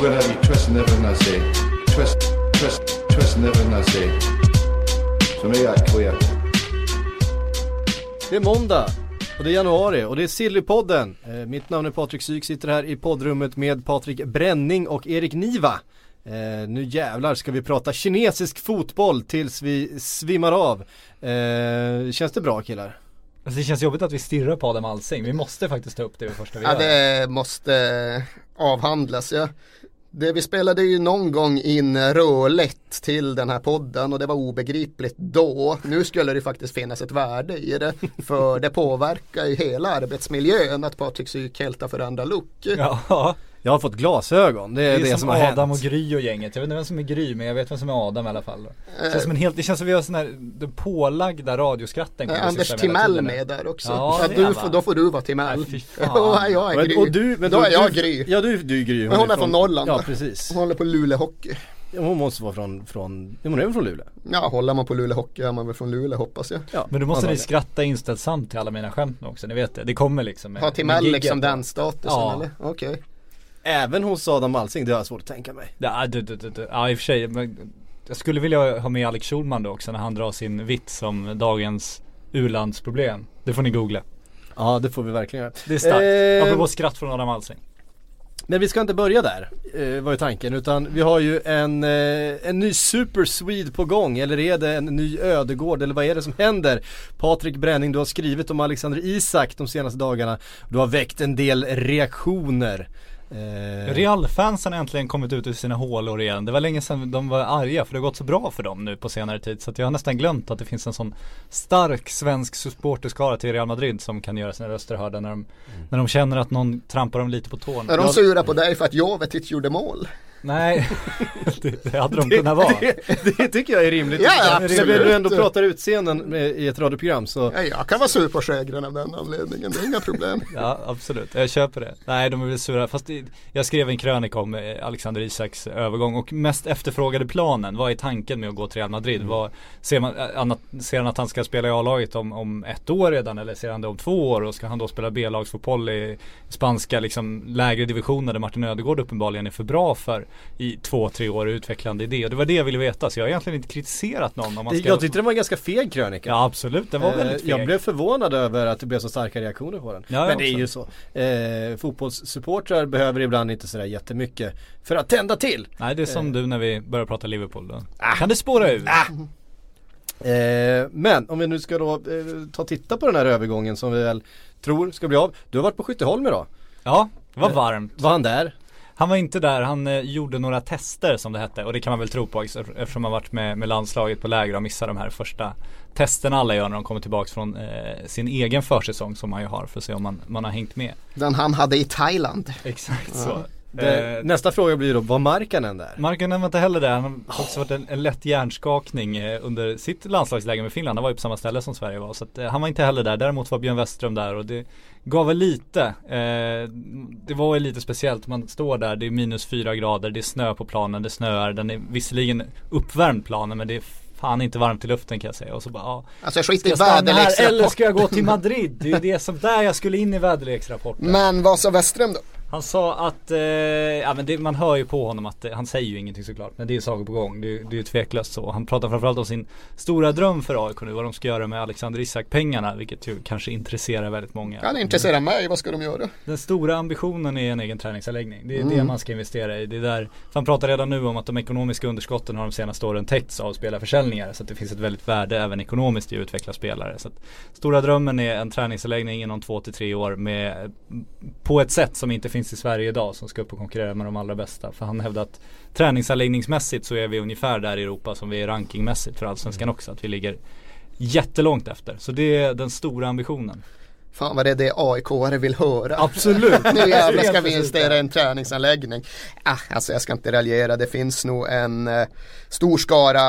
I'm to have you twisting everything I say. Twist, twist, twisting everything I say. So make that clear. Det är måndag och det är januari och det är Sillypodden. Eh, mitt namn är Patrik Syk, sitter här i poddrummet med Patrik Bränning och Erik Niva. Eh, nu jävlar ska vi prata kinesisk fotboll tills vi svimmar av. Eh, känns det bra killar? Alltså det känns jobbigt att vi stirrar på Adam Alsing. Vi måste faktiskt ta upp det första vi Ja gör. det måste avhandlas ja. Det, vi spelade ju någon gång in rörligt till den här podden och det var obegripligt då. Nu skulle det faktiskt finnas ett värde i det. För det påverkar ju hela arbetsmiljön att Patrik Syk helt har förändrat look. Ja, jag har fått glasögon, det är det, det är som, som, har Adam och hänt. Gry och gänget. Jag vet inte vem som är Gry men jag vet vem som är Adam i alla fall. Det känns som en helt, det känns som vi har sån här, den pålagda radioskratten. vi Anders Timell med där också. Ja, Ja, det du får, då får du vara Timell. Nej. Ja, jag är Gry. Och du, men då du, är jag du, Gry. Ja du, du är Gry. Men hon är från Norrland, Ja precis. Hon håller på Luleå Hockey. Ja, Hon måste vara från, från, hon är väl från Luleå? Ja, håller man på Luleå Hockey är man väl från Luleå hoppas jag. Ja, Men då måste ni skratta inställsamt till alla mina skämt nu också, ni vet det. Det kommer liksom med, Har Timell liksom den statusen Ja. eller? Okej. Även hos Adam Alsing, det har jag svårt att tänka mig. Ja, du, du, du, ja i och för sig. Men jag skulle vilja ha med Alex Schulman då också när han drar sin vits om dagens u-landsproblem. Det får ni googla. Ja det får vi verkligen göra. Det är starkt. Eh, Apropå skratt från Adam Alsing. Men vi ska inte börja där, eh, var ju tanken, utan vi har ju en, eh, en ny Super Swede på gång, eller är det en ny Ödegård, eller vad är det som händer? Patrik Bränning, du har skrivit om Alexander Isak de senaste dagarna, du har väckt en del reaktioner. Eh, Real-fansen har äntligen kommit ut ur sina hålor igen. Det var länge sedan de var arga för det har gått så bra för dem nu på senare tid. Så att jag har nästan glömt att det finns en sån stark svensk supporterskara till Real Madrid som kan göra sina röster hörda när de, när de känner att någon trampar dem lite på tårna. Är de sura på dig för att Jovetic gjorde mål? Nej, det, det hade de kunnat vara. det, det tycker jag är rimligt. Ja, Men absolut. när du ändå pratar utseenden med, i ett radioprogram så Ja, jag kan vara sur på Sjögren av den anledningen, det är inga problem. Ja absolut, jag köper det. Nej de är väl sura, fast jag skrev en krönika om eh, Alexander Isaks övergång och mest efterfrågade planen, vad är tanken med att gå till Real Madrid? Vad, ser, man, eh, ser han att han ska spela i A-laget om, om ett år redan eller ser han det om två år och ska han då spela B-lagsfotboll i spanska liksom lägre divisioner där Martin Ödegård uppenbarligen är för bra för i två, tre år utvecklande idé och det var det jag ville veta så jag har egentligen inte kritiserat någon om man ska Jag tyckte det var en ganska feg krönika. Ja absolut, den var Eh, väldigt feg. Jag blev förvånad över att det blev så starka reaktioner på den. Ja, Men det är ju så. Eh, fotbollssupportrar behöver ibland inte sådär jättemycket för att tända till. Nej det är som Eh. du när vi börjar prata Liverpool då. Kan det spåra ur? Eh, men om vi nu ska då eh, ta och titta på den här övergången som vi väl tror ska bli av. Du har varit på Skytteholm idag. Ja, det var Eh, varmt. Var han där? Han var inte där, han eh, gjorde några tester som det hette och det kan man väl tro på eftersom han varit med, med landslaget på läger och missat de här första testerna alla gör när de kommer tillbaka från eh, sin egen försäsong som man ju har för att se om man, man har hängt med. Den han hade i Thailand. Exakt så. Det, Eh, nästa fråga blir då, var Markkanen där? Markkanen var inte heller där, han har också varit en, en lätt hjärnskakning eh, under sitt landslagsläge med Finland. Han var ju på samma ställe som Sverige var. Så att, eh, han var inte heller där. Däremot var Björn Westström där och det gav väl lite. Eh, det var ju lite speciellt. Man står där, det är minus fyra grader, det är snö på planen, det snöar. Den är visserligen uppvärmd planen men det är fan inte varmt i luften kan jag säga. Och så bara, ja. Alltså skit Ska i jag här eller ska jag gå till Madrid? Det är ju det som, där jag skulle in i väderleksrapporten. Men vad sa Westström då? Han sa att, eh, ja men det, man hör ju på honom att, han säger ju ingenting såklart Men det är saker på gång, det, det är ju tveklöst så. Han pratar framförallt om sin stora dröm för AIK nu Vad de ska göra med Alexander Isak pengarna Vilket ju kanske intresserar väldigt många. Ja, det intresserar mig, vad ska de göra? Den stora ambitionen är en egen träningsanläggning. Det är det Mm. man ska investera i. Det är där, han pratar redan nu om att de ekonomiska underskotten har de senaste åren täckts av spelarförsäljningar Så att det finns ett väldigt värde även ekonomiskt i att utveckla spelare. Så att Stora drömmen är en träningsanläggning inom två till tre år med På ett sätt som inte finns i Sverige idag som ska upp och konkurrera med de allra bästa För han hävdar att träningsanläggningsmässigt så är vi ungefär där i Europa som vi är rankingmässigt för allsvenskan också Att vi ligger jättelångt efter Så det är den stora ambitionen Fan vad det är det AIK-are vill höra. Absolut. nu jävlar ska vi investera i en träningsanläggning. Ah, alltså jag ska inte raljera, det finns nog en eh, stor skara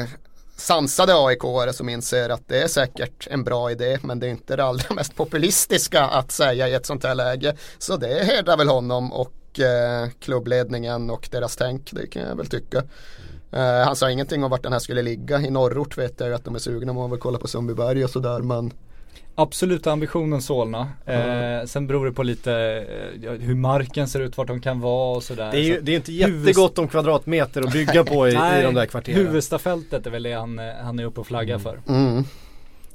eh, sansade AIK-are som inser att det är säkert en bra idé men det är inte det allra mest populistiska att säga i ett sånt här läge. Så det hedrar väl honom och eh, klubbledningen och deras tänk, det kan jag väl tycka. Eh, han sa ingenting om vart den här skulle ligga. I norrort vet jag ju att de är sugna, man vill kolla på Sundbyberg och sådär men Absoluta ambitionen Solna. Eh, sen beror det på lite eh, ja, hur marken ser ut, vart de kan vara och sådär. Det är ju det är inte jättegott om kvadratmeter att bygga på i, i de där kvarteren. Huvudstafältet är väl det han, eh, han är uppe och flaggar för. mm.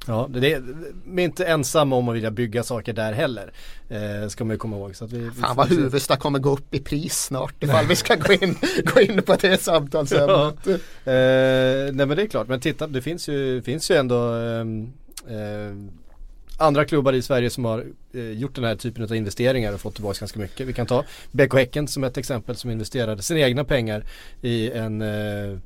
Ja, det, det, vi är inte ensamma om att vilja bygga saker där heller. Eh, ska man ju komma ihåg. Så att vi, Fan vad. Huvudsta kommer gå upp i pris snart ifall vi ska gå in, gå in på det samtalsämnet. Eh, nej men det är klart, men titta det finns ju, finns ju ändå ehm, eh, andra klubbar i Sverige som har eh, gjort den här typen av investeringar och fått tillbaka ganska mycket. Vi kan ta BK Häcken som ett exempel som investerade sina egna pengar i en eh,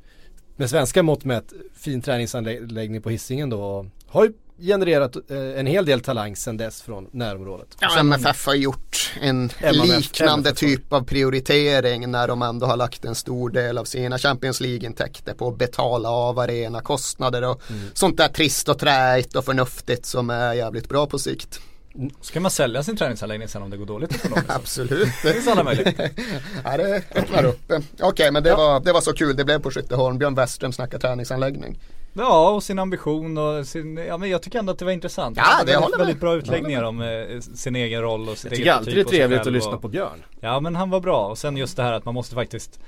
med svenska mått mätt fin träningsanläggning på Hisingen då och har ju genererat eh, en hel del talang sedan dess från närområdet. Ja, MFF har gjort en MFF, liknande MFF. typ av prioritering när de ändå har lagt en stor del av sina Champions League-intäkter på att betala av arenakostnader och sånt där trist och träigt och förnuftigt som är jävligt bra på sikt. Ska man sälja sin träningsanläggning sen om det går dåligt ekonomiskt? Absolut. det finns alla möjligheter. ja, det öppnar upp. Okej, men det, var, det var så kul det blev på Skytteholm. Björn Westström snackar träningsanläggning. Ja, och sin ambition och sin, ja men jag tycker ändå att det var intressant. Ja, det väldigt, håller med. väldigt bra utläggningar om eh, sin egen roll och sitt Jag eget tycker alltid det är sig trevligt att lyssna på Björn. Ja men han var bra och sen just det här att man måste faktiskt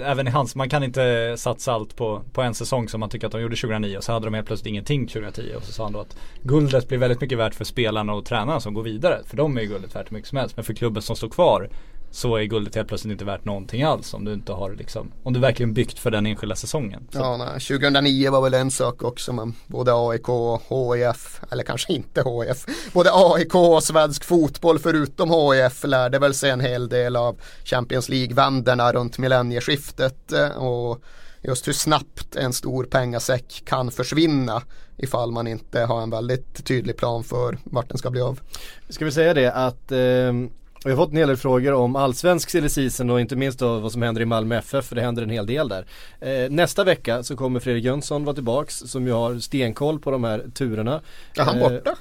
Även i hans, man kan inte satsa allt på, på en säsong som man tycker att de gjorde 2009 och så hade de helt plötsligt ingenting 2010 och så sa han då att Guldet blir väldigt mycket värt för spelarna och tränarna som går vidare För de är ju guldet värt hur mycket som helst men för klubben som står kvar Så är guldet helt plötsligt inte värt någonting alls om du inte har liksom Om du verkligen byggt för den enskilda säsongen så, Ja, nej, 2009 var väl en sak också men både AIK och HIF, eller kanske inte HIF, både AIK och svensk fotboll förutom HIF lärde väl sig en hel del av Champions League-vänderna runt millennieskiftet eh, och just hur snabbt en stor pengasäck kan försvinna ifall man inte har en väldigt tydlig plan för vart den ska bli av. Ska vi säga det att ehm, vi har fått en hel del frågor om allsvensk silly och inte minst då vad som händer i Malmö FF för det händer en hel del där. Eh, nästa vecka så kommer Fredrik Jönsson vara tillbaks som ju har stenkoll på de här turerna. Är han Eh, borta?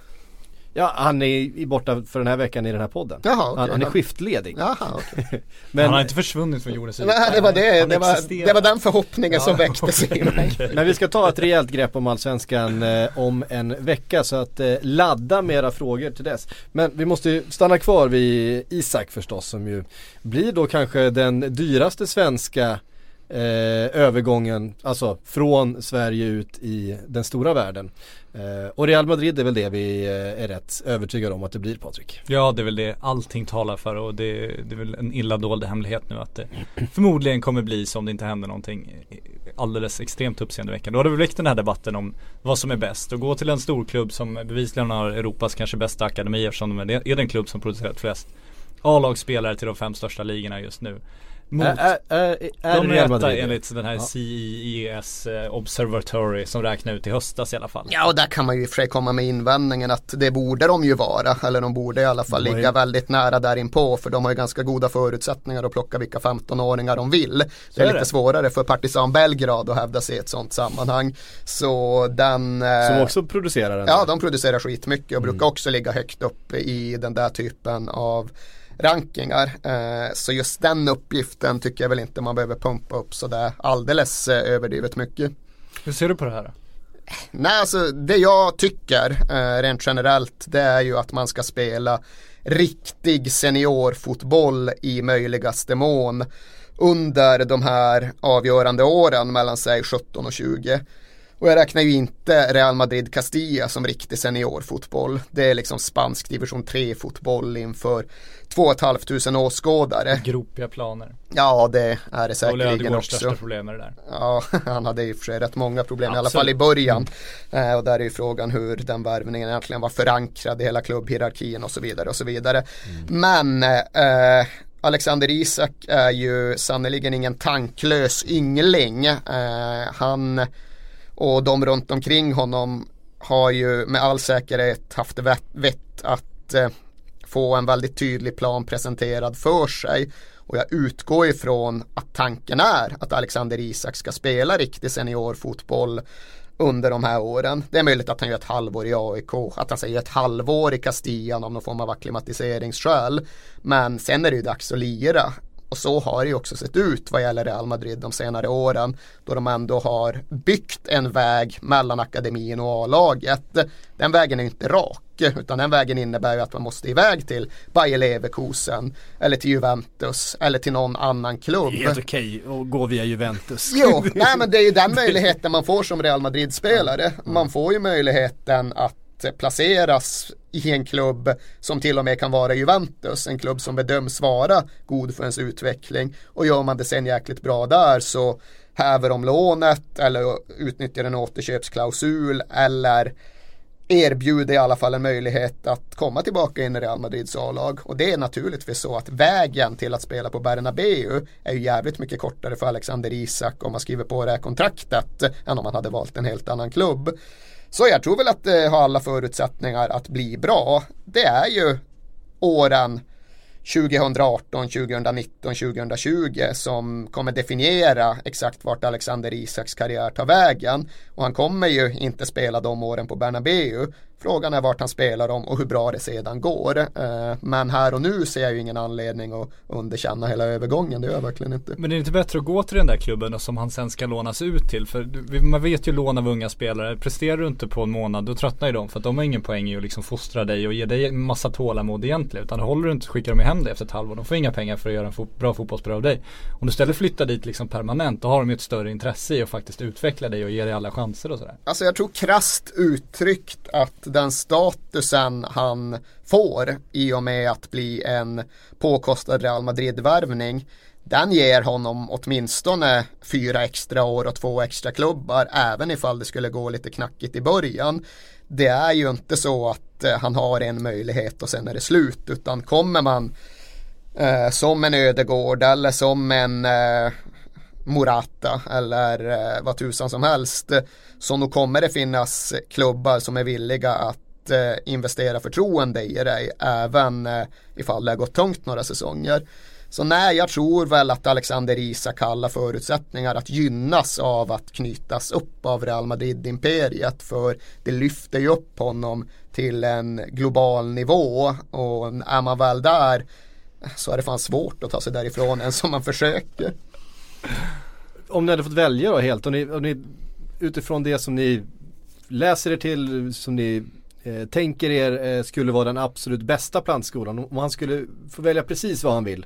Ja, han är i- borta för den här veckan i den här podden. Jaha, okej. han, han är skiftledig. Jaha, okej. Men, Han har inte försvunnit från jordens yta Nej, det var det, det var, det var den förhoppningen som väcktes i mig. men vi ska ta ett rejält grepp om allsvenskan eh, om en vecka så att eh, ladda med era frågor till dess. Men vi måste ju stanna kvar vid Isak förstås som ju blir då kanske den dyraste svenska eh, övergången, alltså från Sverige ut i den stora världen. Eh, och Real Madrid är väl det vi eh, är rätt övertygade om att det blir Patrik. Ja det är väl det allting talar för och det, det är väl en illa dold hemlighet nu att det förmodligen kommer bli så om det inte händer någonting alldeles extremt uppseendeväckande. Då har det väl väckt den här debatten om vad som är bäst och gå till en storklubb som bevisligen har Europas kanske bästa akademi eftersom de är den klubb som producerat flest A-lagsspelare till de fem största ligorna just nu. Mot Är, är, är, är de Madrid enligt den här Ja. CES eh, Observatory som räknar ut i höstas i alla fall. Ja, och där kan man ju för sig komma med invändningen att det borde de ju vara, eller de borde i alla fall ju- ligga väldigt nära där inpå för de har ju ganska goda förutsättningar att plocka vilka 15-åringar de vill. Det är är lite det. svårare för Partizan Belgrad att hävda sig i ett sånt sammanhang. Så den... eh, Som också producerar den. Ja, de producerar skitmycket och brukar också ligga högt upp i den där typen av rankingar. Eh, så just den uppgiften tycker jag väl inte man behöver pumpa upp sådär alldeles eh, överdrivet mycket. Hur ser du på det här? Nej, alltså det jag tycker eh, rent generellt det är ju att man ska spela riktig seniorfotboll i möjligaste mån under de här avgörande åren mellan sig 17 och 20. Och jag räknar ju inte Real Madrid Castilla som riktig seniorfotboll. Det är liksom spansk division 3 fotboll inför 2 500 åskådare. Gropiga planer. Ja, det är det säkerligen också. största problem med det där. Ja, han hade i och för sig rätt många problem i alla Absolut. fall i början. Eh, och där är ju frågan hur den värvningen egentligen var förankrad i hela klubbhierarkin och så vidare och så vidare. Men eh, Alexander Isak är ju sannerligen ingen tanklös yngling. Eh, han och de runt omkring honom har ju med all säkerhet haft vett, att eh, få en väldigt tydlig plan presenterad för sig. Och jag utgår ifrån att tanken är att Alexander Isak ska spela riktig seniorfotboll under de här åren. Det är möjligt att han gör ett halvår i AIK, att han säger ett halvår i Castillan av någon form av akklimatiseringsskäl. Men sen är det ju dags att lira. Och så har det ju också sett ut vad gäller Real Madrid de senare åren. Då de ändå har byggt en väg mellan akademin och A-laget. Den vägen är inte rak. Utan den vägen innebär ju att man måste iväg till Bayer Leverkusen. Eller till Juventus. Eller till någon annan klubb. Det är helt okej att gå via Juventus. Jo, nej men det är ju den möjligheten man får som Real Madrid-spelare. Man får ju möjligheten att placeras i en klubb som till och med kan vara Juventus, en klubb som bedöms vara god för ens utveckling. Och gör man det sen jäkligt bra där så häver de lånet eller utnyttjar en återköpsklausul eller erbjuder i alla fall en möjlighet att komma tillbaka in i Real Madrids A-lag. Och det är naturligtvis så att vägen till att spela på Bernabeu är ju jävligt mycket kortare för Alexander Isak om man skriver på det här kontraktet än om man hade valt en helt annan klubb. Så jag tror väl att det har alla förutsättningar att bli bra. Det är ju åren 2018, 2019, 2020 som kommer definiera exakt vart Alexander Isaks karriär tar vägen. Och han kommer ju inte spela de åren på Bernabeu. Frågan är vart han spelar dem och hur bra det sedan går. Eh, men här och nu ser jag ju ingen anledning att underkänna hela övergången. Det gör jag verkligen inte. Men det är inte bättre att gå till den där klubben som han sen ska lånas ut till? För man vet ju lån av unga spelare. Presterar du inte på en månad då tröttnar ju de. För att de har ingen poäng i att liksom fostra dig och ge dig en massa tålamod egentligen. Utan håller du inte skickar de hem dig efter ett halvår. De får inga pengar för att göra en fo bra fotbollsspelare av dig. Om du istället flyttar dit liksom permanent då har de ju ett större intresse i att faktiskt utveckla dig och ge dig alla chanser och sådär. Alltså jag tror krast uttryckt att den statusen han får i och med att bli en påkostad Real Madrid-värvning den ger honom åtminstone fyra extra år och två extra klubbar även ifall det skulle gå lite knackigt i början. Det är ju inte så att eh, han har en möjlighet och sen är det slut utan kommer man eh, som en ödegård eller som en eh, Morata eller eh, vad tusan som helst. Eh, så nog kommer det finnas klubbar som är villiga att eh, investera förtroende i dig även eh, ifall det har gått tungt några säsonger. Så nej, jag tror väl att Alexander Isak har alla förutsättningar att gynnas av att knytas upp av Real Madrid-imperiet för det lyfter ju upp honom till en global nivå och är man väl där så är det fan svårt att ta sig därifrån än som man försöker. Om ni hade fått välja då helt, om ni, om ni utifrån det som ni läser er till, som ni eh, tänker er eh, skulle vara den absolut bästa plantskolan. Om han skulle få välja precis vad han vill.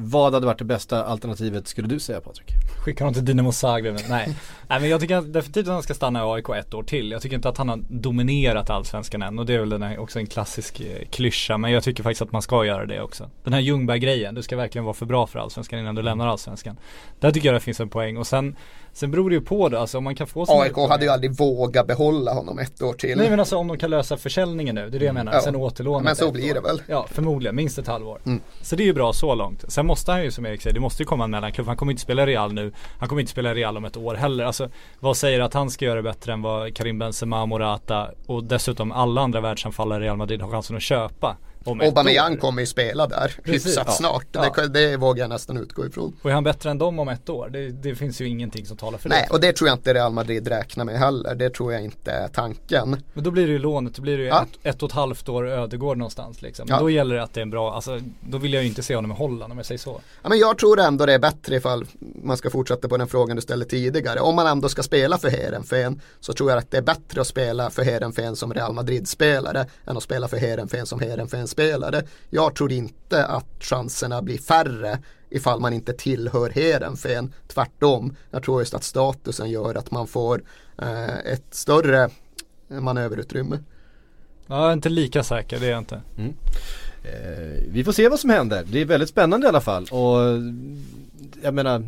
Vad hade varit det bästa alternativet skulle du säga Patrik? Skicka honom till Dinamo Zagreb. Nej. Nej men jag tycker definitivt att han ska stanna i AIK ett år till. Jag tycker inte att han har dominerat allsvenskan än och det är väl också en klassisk eh, klyscha. Men jag tycker faktiskt att man ska göra det också. Den här Ljungberg-grejen, du ska verkligen vara för bra för allsvenskan innan du lämnar allsvenskan. Där tycker jag det finns en poäng och sen Sen beror det ju på det, alltså om man kan få AIK hade ju aldrig vågat behålla honom ett år till. Nej men alltså om de kan lösa försäljningen nu, det är det jag menar. Ja. Sen återlåna Men så blir det väl. Ja, förmodligen. Minst ett halvår. Mm. Så det är ju bra så långt. Sen måste han ju som Erik säger, det måste ju komma en mellanklubb. Han kommer inte spela Real nu. Han kommer inte spela Real om ett år heller. Alltså vad säger att han ska göra bättre än vad Karim Benzema, Morata och dessutom alla andra världsanfallare i Real Madrid har chansen att köpa om Aubameyang kommer ju spela där Precis. hyfsat Ja. snart. Ja. Det, det vågar jag nästan utgå ifrån. Och är han bättre än dem om ett år? Det, det finns ju ingenting som talar för Nej, det. och det tror jag inte Real Madrid räknar med heller. Det tror jag inte är tanken. Men då blir det ju lånet, då blir det ju Ja. ett, ett och ett halvt år Ödegård någonstans liksom. Men då gäller det att det är en bra, alltså då vill jag ju inte se honom i Holland om jag säger så. Ja, men jag tror ändå det är bättre ifall man ska fortsätta på den frågan du ställde tidigare. Om man ändå ska spela för Heerenveen så tror jag att det är bättre att spela för Heerenveen som Real Madrid-spelare än att spela för Heerenveen som Heerenveen-spelare. Jag tror inte att chanserna blir färre ifall man inte tillhör Heerenveen. Tvärtom, jag tror just att statusen gör att man får eh, ett större manöverutrymme. Ja, jag är inte lika säker, det är jag inte. eh, vi får se vad som händer. Det är väldigt spännande i alla fall och jag menar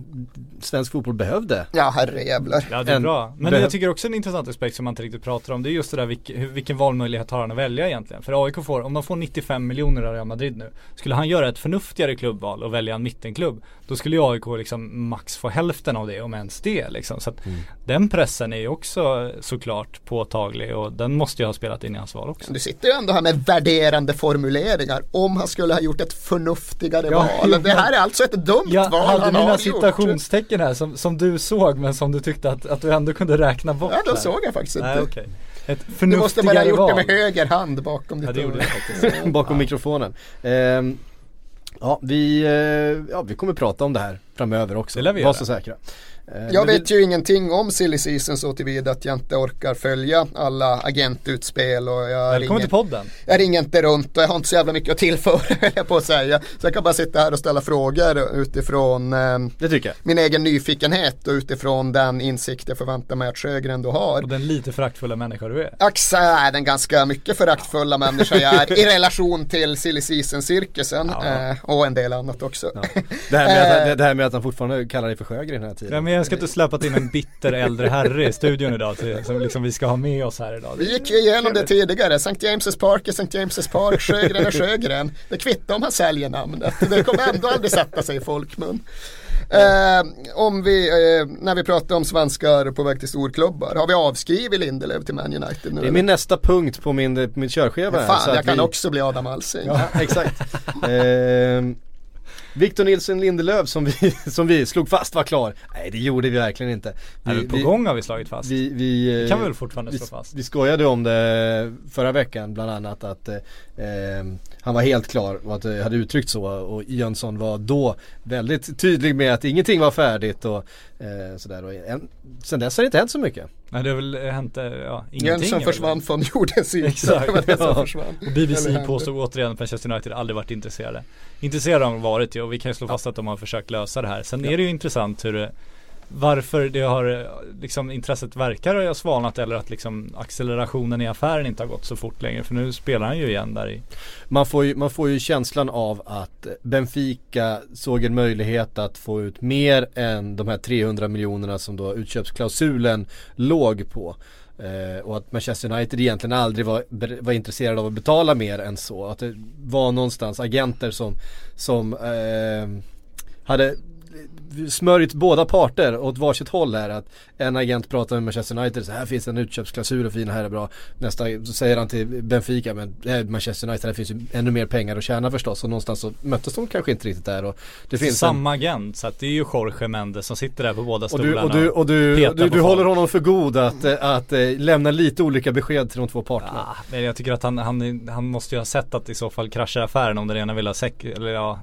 svensk fotboll behövde Ja herrejävlar. Ja det är En- bra. Men jag tycker också en intressant aspekt som man inte riktigt pratar om. Det är just det där vilk, vilken valmöjlighet har han att välja egentligen? För AIK får, om de får 95 miljoner av Real Madrid nu. Skulle han göra ett förnuftigare klubbval och välja en mittenklubb. Då skulle ju AIK liksom max få hälften av det om ens det liksom. Så att den pressen är ju också såklart påtaglig och den måste ju ha spelat in i hans val också. Du sitter ju ändå här med värderande formuleringar om han skulle ha gjort ett förnuftigare Ja, val. Det här är alltså ett dumt Jag val hade han mina har gjort. citationstecken här som, som du såg men som du tyckte att, att du ändå kunde räkna bort. Ja, då såg jag faktiskt inte. Nej, okej. Ett Du måste bara ha förnuftigare gjort val. det med höger hand bakom ditt Ja det gjorde ord. jag faktiskt. bakom mikrofonen. Ehm, ja, vi, eh, ja, vi kommer prata om det här framöver också. Det lär vi Var göra. så säkra. Eh, Jag vet ju ingenting om silly season så tillvida att jag inte orkar följa alla agentutspel och jag Välkommen ringer, till podden. jag ringer inte runt och jag har inte så jävla mycket att tillföra jag på att säga. Så jag kan bara sitta här och ställa frågor utifrån eh, min egen nyfikenhet och utifrån den insikt jag förväntar mig att Sjögren då har. Och den lite föraktfulla människa du är. Axa är den ganska mycket föraktfulla människa jag är i relation till silly season-cirkusen eh, och en del annat också. Det här, med Eh. att, det här med att han fortfarande kallar dig för Sjögren hela tiden. Ja, jag ska inte släppt in en bitter äldre herre i studion idag till, som liksom vi ska ha med oss här idag. Vi gick ju igenom det tidigare, St. James' Park är St. James' Park, Sjögren är Sjögren. Det kvittar om han säljer namnet, det kommer ändå aldrig sätta sig i folkmun. Eh, om vi, eh, när vi pratar om svenskar på väg till storklubbar, har vi avskrivit Lindelöf till Man United nu? Det är min nästa punkt på min, min körschema så Fan, att jag kan vi- också bli Adam Alsing. Ja, exakt. Ehm, Victor Nilsson Lindelöf som vi, som vi slog fast var klar. Nej det gjorde vi verkligen inte. Vi, vi på vi, gång har vi slagit fast. Vi, vi, eh, kan vi väl fortfarande vi, slå fast. vi skojade om det förra veckan bland annat att eh, ehm, han var helt klar och att det hade uttryckt så och Jönsson var då väldigt tydlig med att ingenting var färdigt och eh, sådär. Och en, sen dess har det inte hänt så mycket. Nej det har väl hänt, eh, ja, ingenting. Jönsson försvann från jordens yta. Exakt. Det var det som Ja. försvann. Och BBC påstod återigen att Manchester United aldrig varit intresserade. Intresserade har de varit ju och vi kan ju slå fast att de har försökt lösa det här. Sen är det ju intressant hur det varför det har eh, liksom intresset verkar ha svalnat eller att liksom accelerationen i affären inte har gått så fort längre för nu spelar han ju igen där i Man får, ju, man får ju känslan av att Benfica såg en möjlighet att få ut mer än de här 300 miljonerna som då utköpsklausulen låg på. Eh, och att Manchester United egentligen aldrig var, var intresserade av att betala mer än så. Att det var någonstans agenter som, som eh, hade smörjt båda parter åt varsitt håll här. Att en agent pratar med Manchester United, så här finns en utköpsklausul och fina här är bra. Nästa så säger han till Benfica, men är Manchester United, här finns ju ännu mer pengar att tjäna förstås. Och någonstans så möttes de kanske inte riktigt där. Och det finns en, samma agent. Så att det är ju Jorge Mendes som sitter där på båda och stolarna. du, och du, och du, petar du, på du håller honom för god att, eh, att, eh, lämna lite olika besked till de två parterna. Ah, men jag tycker att han, han, han måste ju ha sett att i så fall krascha affären om den ena vill ha sek, eller ja,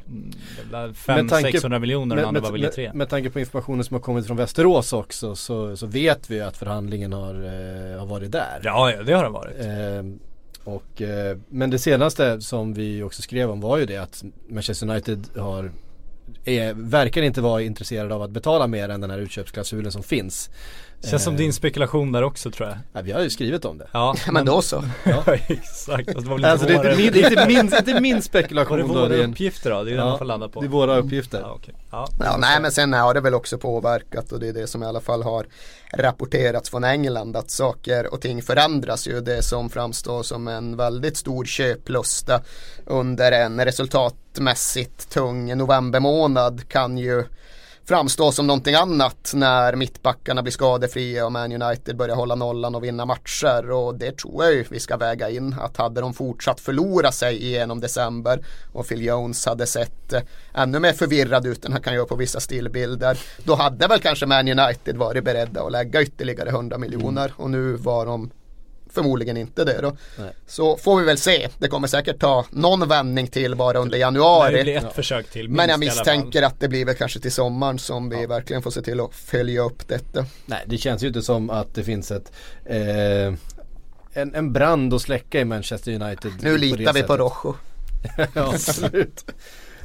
Med 500-600 miljoner och den andra bara vill ge med, tre. med tanke på informationen som har kommit från Västerås också så, så vet vi ju att förhandlingen har, eh, har varit där. Ja, det har det varit. Eh, och, eh, men det senaste som vi också skrev om var ju det att Manchester United har är, verkar inte vara intresserade av att betala mer än den här utköpsklausulen som finns. Känns som Eh, din spekulation där också tror jag. Ja, vi har ju skrivit om det. Ja, Men då så. Ja, exakt. Fast det var Alltså det är våra- inte min, det är inte min, inte min Var spekulation det då. våra Det är, en, uppgifter då? Det är det man får landa på. det är våra uppgifter. Ja, okej. ja. Ja, nej men sen har det väl också påverkat och det är det som i alla fall har rapporterats från England att saker och ting förändras ju. Det som framstår som en väldigt stor köplusta under en resultatmässigt tung novembermånad kan ju framstå som någonting annat när mittbackarna blir skadefria och Man United börjar hålla nollan och vinna matcher. Och det tror jag ju vi ska väga in att hade de fortsatt förlora sig igenom december och Phil Jones hade sett eh, ännu mer förvirrad ut än han kan göra på vissa stillbilder då hade väl kanske Man United varit beredda att lägga ytterligare 100 miljoner. Och nu var de förmodligen inte det då. Nej. Så får vi väl se. Det kommer säkert ta någon vändning till bara under januari. det blir ett försök till Men jag misstänker att det blir väl kanske till sommaren som vi verkligen får se till att följa upp detta. Nej det känns ju inte som att det finns ett eh, en, en brand att släcka i Manchester United. Nu litar vi på. Rojo. ja, absolut.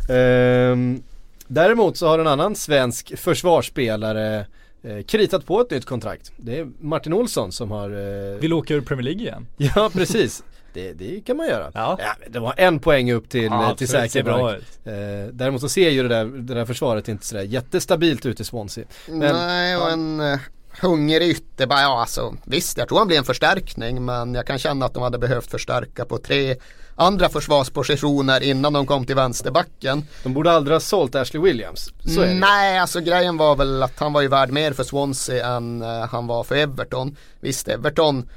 Ehm, däremot så har en annan svensk försvarsspelare eh, kritat på ett nytt kontrakt. Det är Martin Olsson som har eh, Vill åka ur Premier League igen. Ja precis. Det, det kan man göra. Ja. det var en poäng upp till, Ja, eh, till bra säker mark. Eh, däremot så ser ju det där, det där försvaret inte sådär jättestabilt ut i Swansea. Men, Nej, och en eh, hungrig ytterback, ja alltså visst jag tror han blir en förstärkning men jag kan känna att de hade behövt förstärka på tre andra försvarspositioner innan de kom till vänsterbacken. De borde aldrig ha sålt Ashley Williams. Så är det. Nej, alltså grejen var väl att han var ju värd mer för Swansea än eh, han var för Everton. Visst, Everton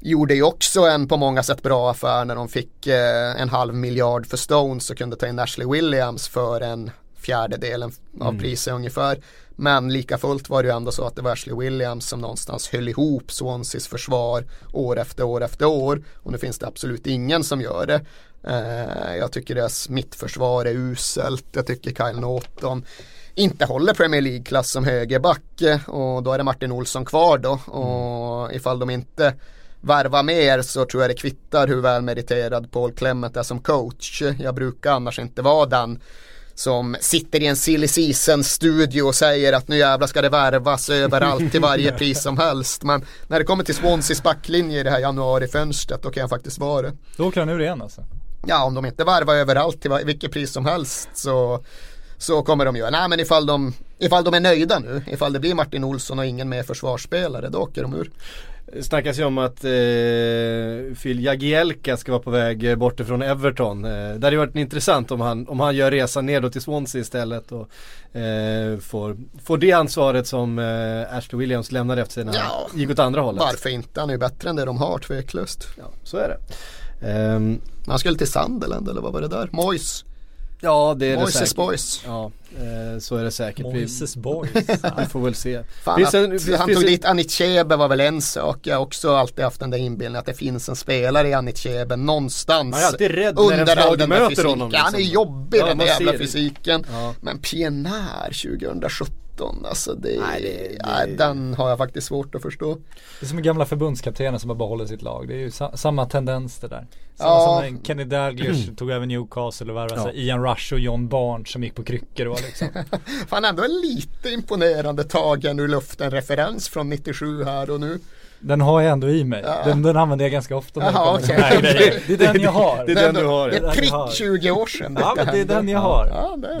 gjorde ju också en på många sätt bra affär när de fick eh, en halv miljard för Stones och kunde ta in Ashley Williams för en fjärdedelen av priset ungefär. Men lika fullt var det ju ändå så att det var Ashley Williams som någonstans höll ihop Swanseas försvar år efter år efter år. Och nu finns det absolut ingen som gör det. Eh, jag tycker deras mittförsvar är uselt. Jag tycker Kyle Norton inte håller Premier League-klass som högerback och då är det Martin Olsson kvar då och ifall de inte värvar mer så tror jag det kvittar hur väl meriterad Paul Clement är som coach. Jag brukar annars inte vara den som sitter i en silly season studio och säger att nu jävlar ska det värvas överallt till varje pris som helst. Men när det kommer till Swanseas backlinje i det här januarifönstret då kan jag faktiskt vara det. Då åker han ur igen alltså. Ja, om de inte varvar överallt till vilket pris som helst så, så kommer de göra. Nej, men ifall de, ifall de är nöjda nu, ifall det blir Martin Olsson och ingen mer försvarsspelare, då åker de ur. Snackas ju om att eh, Phil Jagielka ska vara på väg bort ifrån Everton. Eh, det hade varit intressant om han, om han gör resan nedåt till Swansea istället och eh, får, får det ansvaret som eh, Ashley Williams lämnade efter sig när han Ja. gick åt andra hållet. Varför inte? Han är ju bättre än det de har, tveklöst. Ja, så är det. Ehm, Han skulle till Sunderland eller vad var det där? Moyes. Ja, det är det Moises säkert. Boys. Ja, eh, så är det säkert. Vi, Moises Boys. vi får väl se. Fan, Finns att en- finns- han tog en- dit Anichebe var väl en sak. Jag har också alltid haft den där inbildningen att det finns en spelare i Anichebe någonstans. Man är alltid rädd när en under all lag möter fysiken. honom, Ja, Han är liksom. jobbig Ja, den där jävla det. fysiken. Ja. Men PNR 2017, alltså det, Nej, det- nej, det- den har jag faktiskt svårt att förstå. Det är som gamla förbundskaptener som har behållit sitt lag. Det är ju sa- samma tendens det där. Samma Ja. som när Kenny Dalglish tog över Newcastle och värvade Ja. här Ian Rush och John Barnes som gick på kryckor och liksom. Fan ändå en lite imponerande tagen ur luften referens från 97 här och nu. Den har jag ändå i mig. Ja. Den, den använder jag ganska ofta när det till okej. den här grejen. Det är den jag har. Det är den du har. Det ja. är prick 20 år sedan Ja men det är den jag har. Ja, det är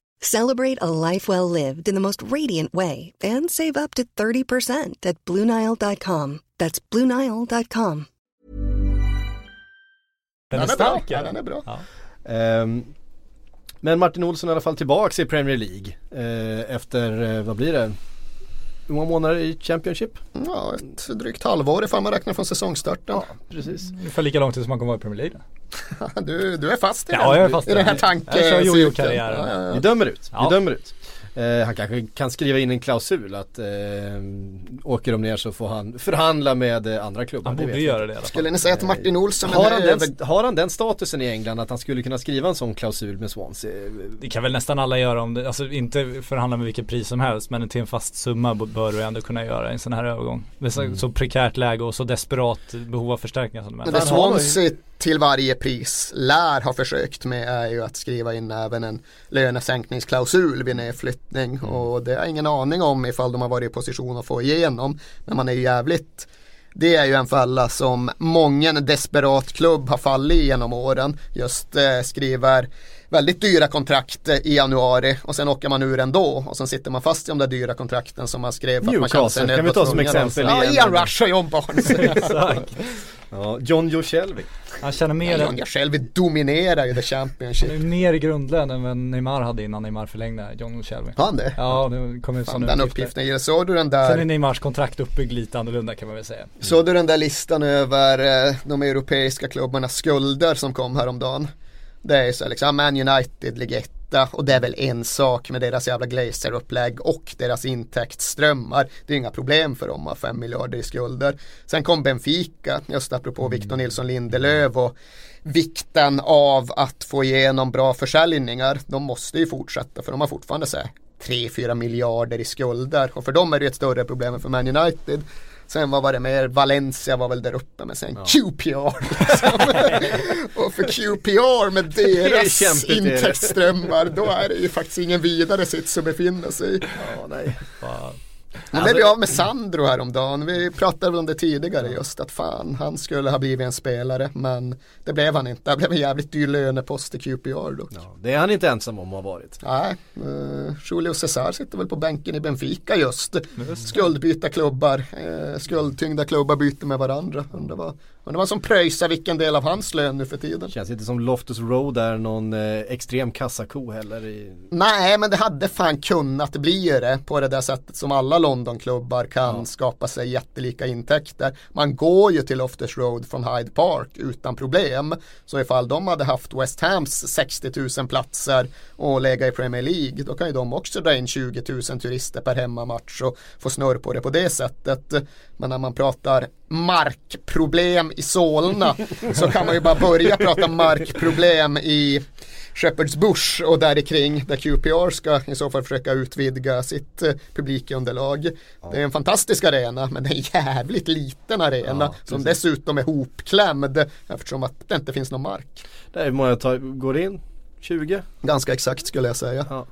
Celebrate a life well lived in the most radiant way and save up to 30% at BlueNile.com. That's BlueNile.com. Den är stark. Ja, den är bra. Ja. Ehm, men Martin Olsson är i alla fall tillbaks i Premier League eh, efter, eh, vad blir det? Hur många månader i Championship? Ja, ett drygt halvår ifall man räknar från säsongstarten. Precis. Ungefär lika lång tid som man kommer vara i Premier League. Du, du är fast i Ja, den, jag är fast i den här den. tanken. Jag kör jojo-karriären. Ja, ja, Vi dömer ut, Ja. vi dömer ut. Eh, han kanske kan skriva in en klausul att eh, åker de ner så får han förhandla med eh, andra klubbar. Han borde göra det i alla fall. Skulle ni säga att Martin Olsson Har är han, över... den, har han den statusen i England att han skulle kunna skriva en sån klausul med Swansea? Det kan väl nästan alla göra om det, alltså inte förhandla med vilket pris som helst men till en fast summa bör du ändå kunna göra i en sån här övergång. Det är så, så prekärt läge och så desperat behov av förstärkningar som de Men är. det har nog- Swansea till varje pris lär ha försökt med är ju att skriva in även en lönesänkningsklausul vid nedflyttning och det har jag ingen aning om ifall de har varit i position att få igenom. Men man är ju jävligt det är ju en fälla som många desperat klubb har fallit i genom åren. Just eh, skriver väldigt dyra kontrakt eh, i januari och sen åker man ur ändå och sen sitter man fast i de där dyra kontrakten som man skrev för att man Newcastle, kan vi ta som exempel Ja, igen? Ian Rush och John Barnes. Exakt. Ja, John Joe Shelby. Han känner mer, John jag själv dominerar ju the Championship. han är mer i grundlön än vad Neymar hade innan Neymar förlängde, John. Har han det? Ja, det kom ut Fan, sådana den uppgifter. uppgiften. Såg du den Sen är där, Neymars kontrakt uppbyggd lite annorlunda kan man väl säga. såg du den där listan över eh, de europeiska klubbarnas skulder som kom häromdagen? Det är så liksom, Man United ligger etta och det är väl en sak med deras jävla Glazer-upplägg och deras intäktsströmmar. Det är inga problem för dem att ha 5 miljarder i skulder. Sen kom Benfica, just apropå Victor Nilsson Lindelöf och vikten av att få igenom bra försäljningar. De måste ju fortsätta för de har fortfarande så här 3-4 miljarder i skulder och för dem är det ett större problem än för Man United. Sen vad var det mer? Valencia var väl där uppe med sen QPR. Liksom. och för QPR med deras intäktsströmmar då är det ju faktiskt ingen vidare sits att befinna sig i. Ja, nej. Fan. Nu blev vi av med Sandro häromdagen. Vi pratade om det tidigare just att fan han skulle ha blivit en spelare men det blev han inte. Det blev en jävligt dyr lönepost i QPR dock. Ja, det är han inte ensam om att ha varit. Nej, uh, Julio Cesar sitter väl på bänken i Benfica just. Skuldbyta klubbar, uh, skuldtyngda klubbar byter med varandra. Undrar vad, undrar vad som pröjsar vilken del av hans lön nu för tiden. Känns inte som Loftus Road är någon eh, extrem kassako heller. I... Nej, men det hade fan kunnat bli det på det där sättet som alla Londonklubbar kan skapa sig jättelika intäkter. Man går ju till Loftus Road från Hyde Park utan problem. Så ifall de hade haft West Hams 60 000 platser och lägga i Premier League då kan ju de också dra in 20 000 turister per hemmamatch och få snurr på det på det sättet. Men när man pratar markproblem i Solna så kan man ju bara börja prata markproblem i Shepherd's Bush och där kring där QPR ska i så fall försöka utvidga sitt eh, publikunderlag. Det är en fantastisk arena men det är en jävligt liten arena Ja, som dessutom är hopklämd eftersom att det inte finns någon mark. Där hur många tar, går det in? 20? Ganska exakt skulle jag säga. Ja.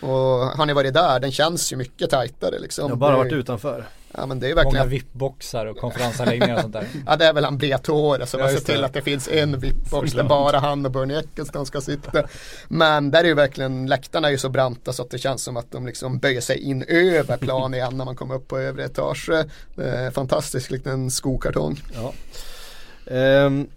Och har ni varit där, den känns ju mycket tajtare liksom. Jag har bara Det är- varit utanför. Ja men det är Många verkligen VIP-boxar och konferensanläggningar och sånt där. Ja det är väl han Briatore som Ja, har sett till att det finns en VIP-box där bara han och Bernie Eccleston ska sitta. Men där är ju verkligen, läktarna är ju så branta så att det känns som att de liksom böjer sig in över plan igen när man kommer upp på övre etage. Det är fantastiskt, likt en skokartong. Ja. Ehm,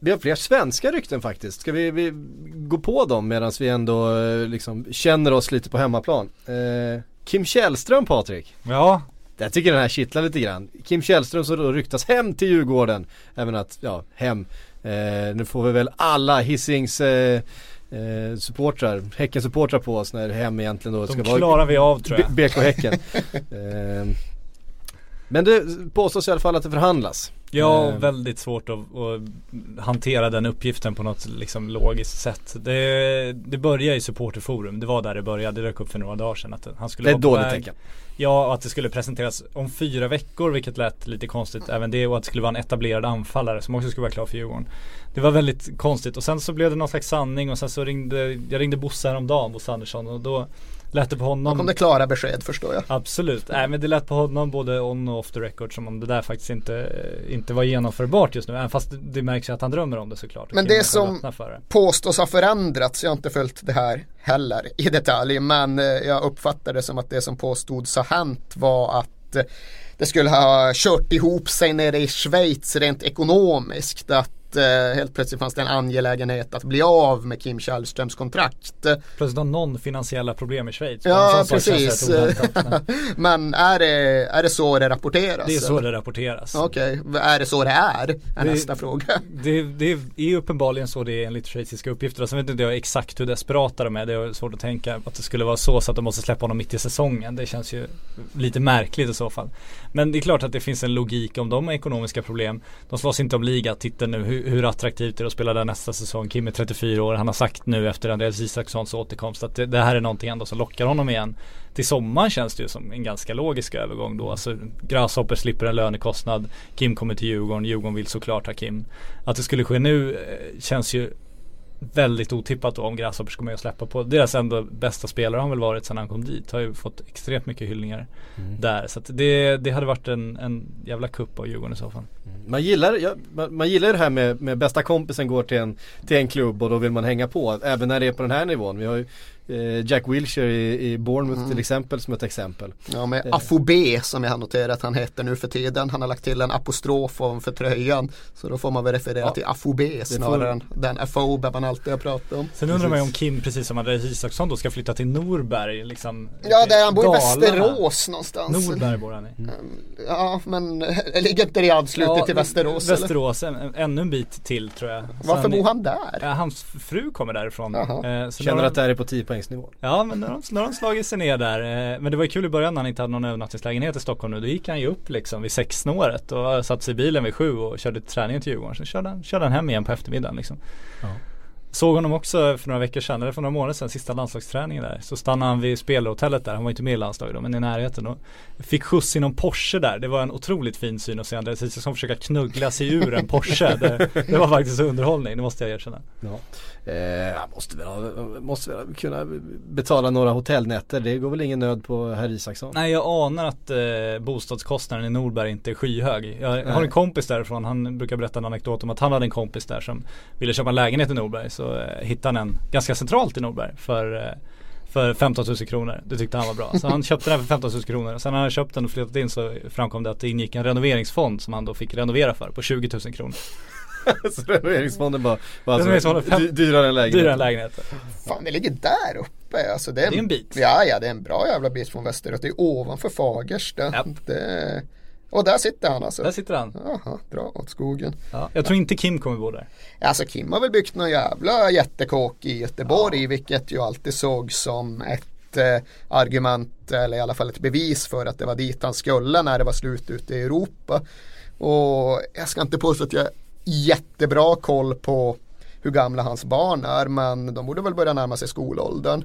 vi har fler svenska rykten faktiskt. Ska vi, vi gå på dem medan vi ändå eh, liksom känner oss lite på hemmaplan? Eh, Kim Källström Patrik. Ja, Jag tycker den här kittlar lite grann. Kim Källström som då ryktas hem till Djurgården. Även att, ja, hem. Eh, nu får vi väl alla Hisings eh, eh, supportrar, Häcken-supportrar på oss när hem egentligen då ska de vara klarar vi av tror jag. BK Häcken. eh, men det påstås i alla fall att det förhandlas. Ja, Eh, och väldigt svårt att, att hantera den uppgiften på något liksom logiskt sätt. Det, det började i supporterforum, det var där det började, det dök upp för några dagar sedan att han skulle Det är vara dåligt tecken. Ja, och att det skulle presenteras om fyra veckor, vilket lät lite konstigt även det och att det skulle vara en etablerad anfallare som också skulle vara klar för Djurgården. Det var väldigt konstigt och sen så blev det någon slags sanning och sen så ringde, jag ringde Bosse häromdagen, Bosse Andersson och då lät det på Då honom kom det klara besked förstår jag. Absolut, nej men det lät på honom både on och off the record som om det där faktiskt inte, inte var genomförbart just nu. Även fast det, märks ju att han drömmer om det såklart. Men det som- det. påstås ha förändrats. Jag har inte följt det här heller i detalj. Men eh, jag uppfattar det som att det som påstods ha hänt var att eh, det skulle ha kört ihop sig nere i Schweiz rent ekonomiskt. Att eh, helt plötsligt fanns det en angelägenhet att bli av med Kim Källströms kontrakt. Plötsligt har någon finansiella problem i Schweiz. Ja, precis. men är det, är det så det rapporteras? Det är så det rapporteras. Okej, är det så det är? Är Det- nästa fråga. Det, det är uppenbarligen så det är enligt schweiziska uppgifter. Sen vet inte jag exakt hur desperata de är. Det är svårt att tänka att det skulle vara så så att de måste släppa honom mitt i säsongen. Det känns ju lite märkligt i så fall. Men det är klart att det finns en logik om de har ekonomiska problem. De slåss inte om ligatiteln nu. Hur, hur attraktivt är det att spela där nästa säsong? Kim är 34 år. Han har sagt nu efter Andreas Isakssons återkomst att det, det här är någonting ändå som lockar honom igen. Till sommaren känns det ju som en ganska logisk övergång då. Alltså Grasshopper slipper en lönekostnad. Kim kommer till Djurgården. Djurgården vill såklart ha Kim. Att det skulle ske nu eh, känns ju väldigt otippat då om Grasshoppers med och släppa på. Deras ändå bästa spelare har väl varit sedan han kom dit. Har ju fått extremt mycket hyllningar där. Så att det, det hade varit en, en jävla kupp av Djurgården i så fall. Man gillar, ja, man, man gillar det här med, med bästa kompisen går till en, till en klubb och då vill man hänga på. Även när det är på den här nivån. Vi har ju Jack Wilshere i, i Bournemouth till exempel som ett exempel. Ja med Eh. Afobé som jag har noterat att han heter nu för tiden. Han har lagt till en apostrof ovanför tröjan. Så då får man väl referera Ja. till Afobé snarare får- än den afobe man alltid har pratat om. Sen undrar man ju om Kim, precis som Andreas Isaksson då, ska flytta till Norberg liksom. Ja där han bor i. Västerås någonstans. Norberg bor han i. Ja men eh, ligger inte det i anslutning till men Västerås? eller? Västerås, en, ännu en bit till tror jag. Varför Sen- bor han där? Ja, hans fru kommer därifrån. Jaha. Eh, så Känner några- att det här är på 10 poäng poängsnivån. Ja men nu har, de, nu har de slagit sig ner där. Eh, Men det var ju kul i början när han inte hade någon övernattningslägenhet i Stockholm nu. Då gick han ju upp liksom vid sexsnåret och satte sig i bilen vid sju och körde träningen till Djurgården. Sen körde han, körde han hem igen på eftermiddagen liksom. Ja. Såg honom också för några veckor sedan, eller för några månader sedan, sista landslagsträningen där. Så stannade han vid spelhotellet där, han var inte med i landslaget då, men i närheten. Och fick skjuts i någon Porsche där. Det var en otroligt fin syn att se Andreas Isaksson försöka knuggla sig ur en Porsche. Det, det var faktiskt underhållning, det måste jag erkänna. Ja. Eh, måste väl, måste väl kunna betala några hotellnätter. Det går väl ingen nöd på herr Isaksson? Nej jag anar att eh, bostadskostnaden i Norberg inte är skyhög. Jag, jag har en kompis därifrån, han brukar berätta en anekdot om att han hade en kompis där som ville köpa en lägenhet i Norberg. Så eh, hittade han en ganska centralt i Norberg för eh, för 15 000 kronor. Det tyckte han var bra. Så han köpte den för 15 000 kronor. Sen när han köpt den och flyttat in så framkom det att det ingick en renoveringsfond som han då fick renovera för på 20 000 kronor. så renoveringsfonden bara, bara Renoveringsfonden alltså, fem- dy- dyrare än lägenhet. Dyrare än lägenheten. Fan det ligger där uppe alltså. Det är, Det är en bit. Ja ja det är en bra jävla bit från västerut. Det är ovanför Fagersta. Ja. Det... Och där sitter han alltså. Där sitter han. Jaha, bra åt skogen. Ja. Jag tror inte Kim kommer bo där. Alltså Kim har väl byggt någon jävla jättekåk i Göteborg vilket ju alltid såg som ett eh, argument eller i alla fall ett bevis för att det var dit han skulle när det var slut ute i Europa. Och jag ska inte påstå att jag har jättebra koll på hur gamla hans barn är men de borde väl börja närma sig skolåldern.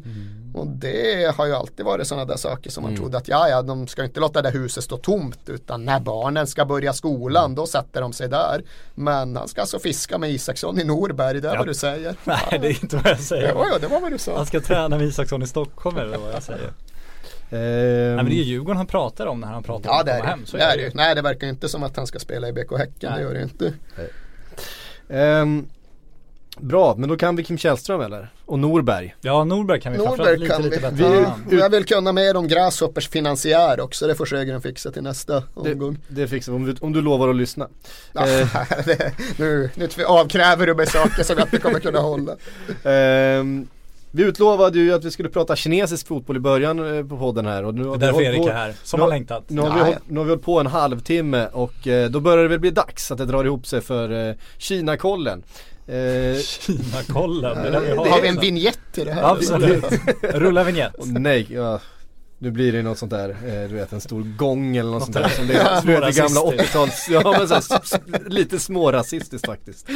Och det har ju alltid varit sådana där saker som man trodde att ja, ja, de ska inte låta det huset stå tomt utan när barnen ska börja skolan då sätter de sig där. Men han ska alltså fiska med Isaksson i Norberg, det är Ja. vad du säger. Nej det är inte vad jag säger. Ja, ja, det var vad du sa. Han ska träna med Isaksson i Stockholm eller vad jag säger. Ehm, Nej men det är Djurgården han pratar om när han pratar om Ja att det är komma det. hem. Så det, är det det. Nej det verkar inte som att han ska spela i BK Häcken, Nej. det gör det inte. ehm, bra, men då kan vi Kim Källström eller? Och Norberg. Ja Norberg kan vi Norberg lite, kan lite vi. bättre. Vi- jag vill kunna mer om Grasshoppers finansiär också, det får Sjögren fixa till nästa Det, omgång. det fixar vi om du, om du lovar att lyssna. Ja, Eh. det, nu, nu avkräver du mig saker som jag inte kommer kunna hålla. Ehm, vi utlovade ju att vi skulle prata kinesisk fotboll i början eh, på podden här och nu har Det är vi därför Erik är här, som nu har längtat. Nu har, vi hållit, nu har vi hållit på en halvtimme och eh, då börjar det väl bli dags att det drar ihop sig för eh, Kina-kollen. Eh, Kina-kollen, det den vi Har har. vi en vignett till det här? Absolut. Rulla vignett. nej, ja, nu blir det något sånt där, eh, du vet en stor gång eller något, sånt där där som det är, du vet, det gamla smårasistiskt. 80-tals, ja men så här, lite smårasistiskt faktiskt.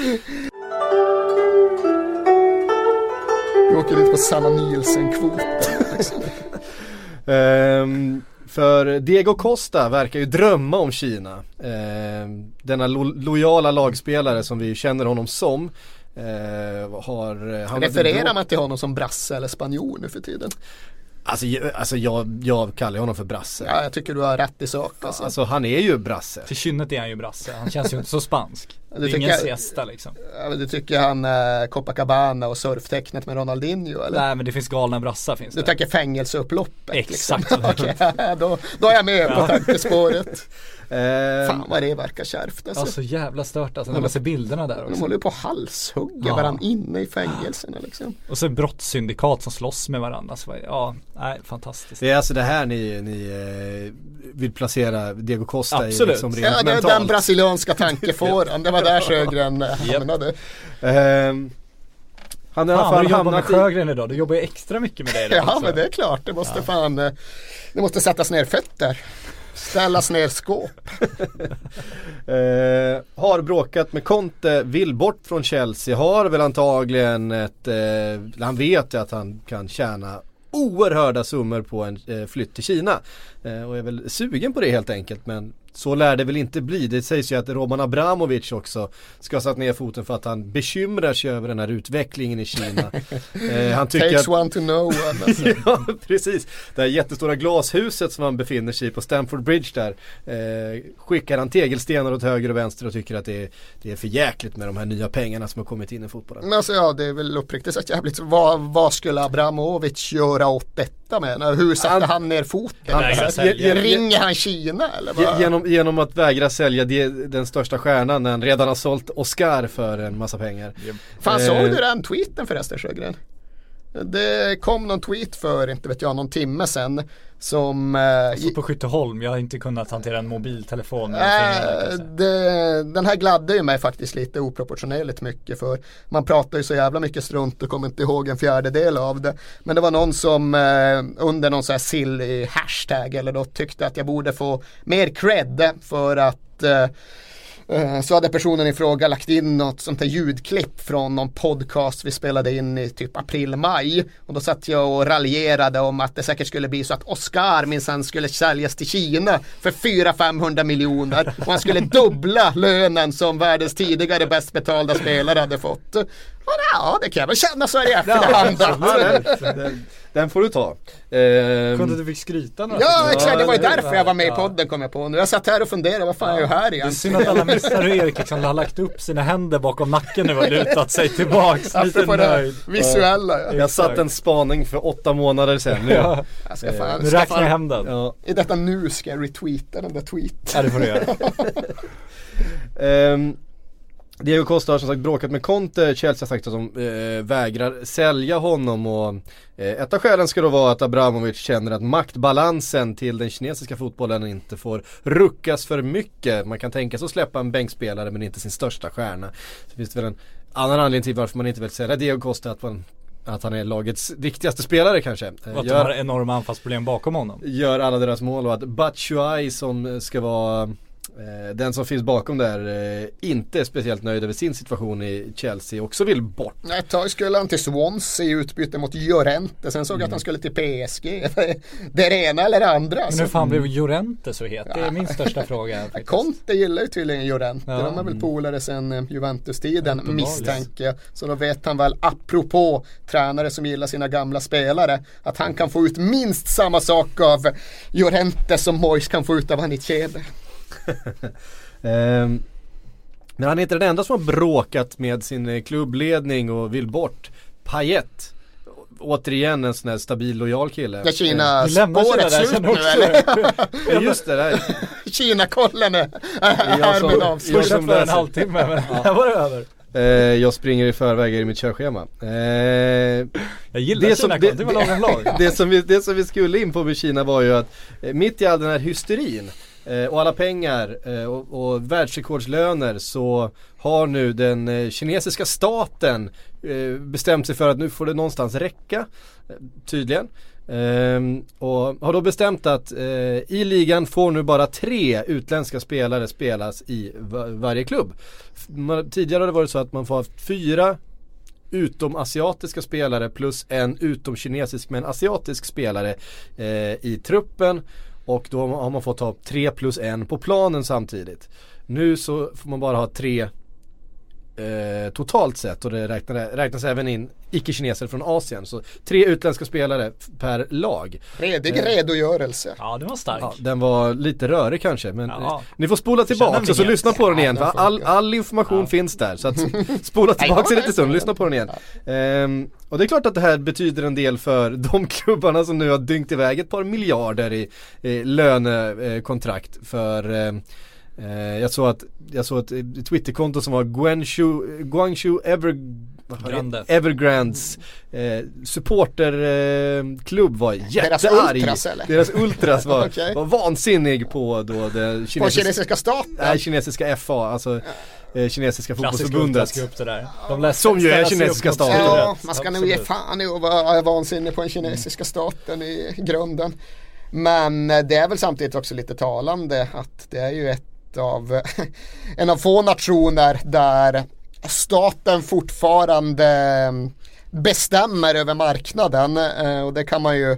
Vi åker lite på Sanna Nielsen-kvoten. Liksom. För Diego Costa verkar ju drömma om Kina. Ehm, denna lo- lojala lagspelare som vi känner honom som. eh, har han Refererar man till honom som brasse eller spanjor nu för tiden? Alltså, jag- alltså jag, jag kallar honom för brasse. Ja, jag tycker du har rätt i sak alltså. Alltså han är ju brasse. Till kynnet är han ju brasse, han känns ju inte så spansk. Det är tycker ingen jag- siesta liksom. Ja, Du tycker han eh, Copacabana och surftecknet med Ronaldinho eller? Nej men det finns galna brassar finns Du det. tänker fängelseupploppet? Exakt. Liksom. Okej, då, då är jag med på tankespåret. Ehm, Fan vad det verkar kärvt alltså. Ja så jävla stört alltså när man ser bilderna där De också. håller ju på att halshugga Ja. varandra inne i fängelserna liksom. Och så brottssyndikat som slåss med varandra. Så, ja, nej fantastiskt. det är alltså det här ni, ni eh, vill placera Diego Costa i Absolut. liksom rent Ja, det är mentalt. den brasilianska tankefåran. Det var där Sjögren eh, hamnade. Ehm, han har i Fan, fall du jobbar med hamnat i, Sjögren idag. Du jobbar ju extra mycket med det idag Ja också. men det är klart, det måste fan eh, Det måste sättas ner fötter. Ställas ner skåp. Eh, har bråkat med Conte, vill bort från Chelsea, har väl antagligen ett, eh, han vet ju att han kan tjäna oerhörda summor på en eh, flytt till Kina. Eh, och är väl sugen på det helt enkelt men så lär det väl inte bli. Det sägs ju att Roman Abramovic också ska ha satt ner foten för att han bekymrar sig över den här utvecklingen i Kina. Eh, han tycker Takes att one to know one. Ja, precis. Det här jättestora glashuset som han befinner sig i på Stamford Bridge där. Eh, skickar han tegelstenar åt höger och vänster och tycker att det är, det är för jäkligt med de här nya pengarna som har kommit in i fotbollen. Men alltså ja, det är väl uppriktigt sagt jävligt. Vad, vad skulle Abramovic göra åt detta med? Hur satte Han- han, ner foten? han- Alltså, ringer han Kina eller? Vad? Genom, genom att vägra sälja det, den största stjärnan när han redan har sålt Oscar för en massa pengar. Fan Eh, såg du den tweeten förresten Sjögren? Det kom någon tweet för, inte vet jag, någon timme sedan som eh, Jag på Skytteholm, jag har inte kunnat hantera en mobiltelefon Äh, det, den här gladde ju mig faktiskt lite oproportionerligt mycket för man pratar ju så jävla mycket strunt och kommer inte ihåg en fjärdedel av det. Men det var någon som eh, under någon sån här silly hashtag eller då tyckte att jag borde få mer cred för att Eh, Så hade personen i fråga lagt in något sånt här ljudklipp från någon podcast vi spelade in i typ april-maj. Och då satt jag och raljerade om att det säkert skulle bli så att Oscar minsann skulle säljas till Kina för 400-500 miljoner. Och han skulle dubbla lönen som världens tidigare bäst betalda spelare hade fått. Och ja, det kan jag väl känna så här i efterhand. Den, får du ta. Ehm, Kunde du fick skryta några Ja exakt, det var ju därför jag var med i podden kom jag på nu. Jag satt här och funderade, vad fan är jag här Det är igen? synd att alla missar hur Erik liksom har lagt upp sina händer bakom nacken nu och lutat sig tillbaks lite nöjd. visuella. Ja. jag satt en spaning för åtta månader sedan. Nu, Ja, Jag ska fan, nu ska räknar jag hem den. ja. I detta nu ska jag retweeta den där tweeten. Ja det får du göra. Ehm, Diego Costa har som sagt bråkat med Conte, Chelsea har sagt att de eh, vägrar sälja honom och eh, ett av skälen ska då vara att Abramovic känner att maktbalansen till den kinesiska fotbollen inte får ruckas för mycket. Man kan tänka sig att släppa en bänkspelare men inte sin största stjärna. Så finns det väl en annan anledning till varför man inte vill sälja Diego Costa att, man, att han är lagets viktigaste spelare kanske. Eh, Och att de har enorma anfallsproblem bakom honom. gör alla deras mål och att Batshuayi som ska vara eh, den som finns bakom där eh, inte är speciellt nöjd över sin situation i Chelsea också vill bort. Ett tag skulle han till Swansea i utbyte mot Llorente. Sen såg jag att Mm. han skulle till PSG. Det är det ena eller det andra. Men hur fan blev Llorente så het? Det är min största fråga faktiskt. Conte gillar ju tydligen Llorente. Ja. De är väl polare sen eh, Juventus-tiden Uppenbarligen. misstänker. Så då vet han väl apropå tränare som gillar sina gamla spelare att han kan få ut minst samma sak av Llorente som Moyes kan få ut av Anichebe. Ehm, men han är inte den enda som har bråkat med sin eh, klubbledning och vill bort. Payet. Återigen en sån här stabil lojal kille. Ja, Kina lämnar spåret slut nu eller? Ja just det, där. Kina-kollen är Jag härmed som- Jag avslutad. som för en halvtimme men här var det över. Eh, jag springer i förväg i mitt körschema. Eh, Jag gillar Det som- Kina, det- det lag. det, som vi, det som vi skulle in på med Kina var ju att eh, mitt i all den här hysterin eh, Eh, och alla pengar eh, och, och världsrekordslöner så har nu den eh, kinesiska staten bestämt sig för att nu får det någonstans räcka. Tydligen. Ehm, och har då bestämt att i ligan får nu bara tre utländska spelare spelas i varje klubb. Man, tidigare har det varit så att man får ha fyra utomasiatiska spelare plus en utomkinesisk men asiatisk spelare eh, i truppen och då har man fått ha tre plus en på planen samtidigt. Nu så får man bara ha tre eh, totalt sett och det räknar, räknas även in icke-kineser från Asien. Så tre utländska spelare per lag. Redig redogörelse. Ja det var stark. Ja, den var lite rörig kanske men Ja. eh, ni får spola tillbaka så mig lyssna på den Ja, igen. den För all, all information finns där. Så att spola tillbaka en liten stund, lyssna på den igen. Ehm, och det är klart att det här betyder en del för de klubbarna som nu har dyngt iväg ett par miljarder i, lönekontrakt för ehm, eh, jag såg att, jag såg ett eh, Twitterkonto som var Guangzhou, Guangzhou Ever, Grande. Evergrands eh, supporterklubb var Deras jättearg. ultras, eller? Deras ultras var, Okej. var vansinnig på då det På kinesiska, kinesiska staten. nej, kinesiska FA, alltså eh, kinesiska Klassisk fotbollsförbundet. det där. De läste, Som ju är kinesiska staten. Ja, man ska nog ge fan i att vara vansinnig på den kinesiska staten i grunden. Men eh, det är väl samtidigt också lite talande att det är ju ett av, en av få nationer där staten fortfarande eh, bestämmer över marknaden eh, och det kan man ju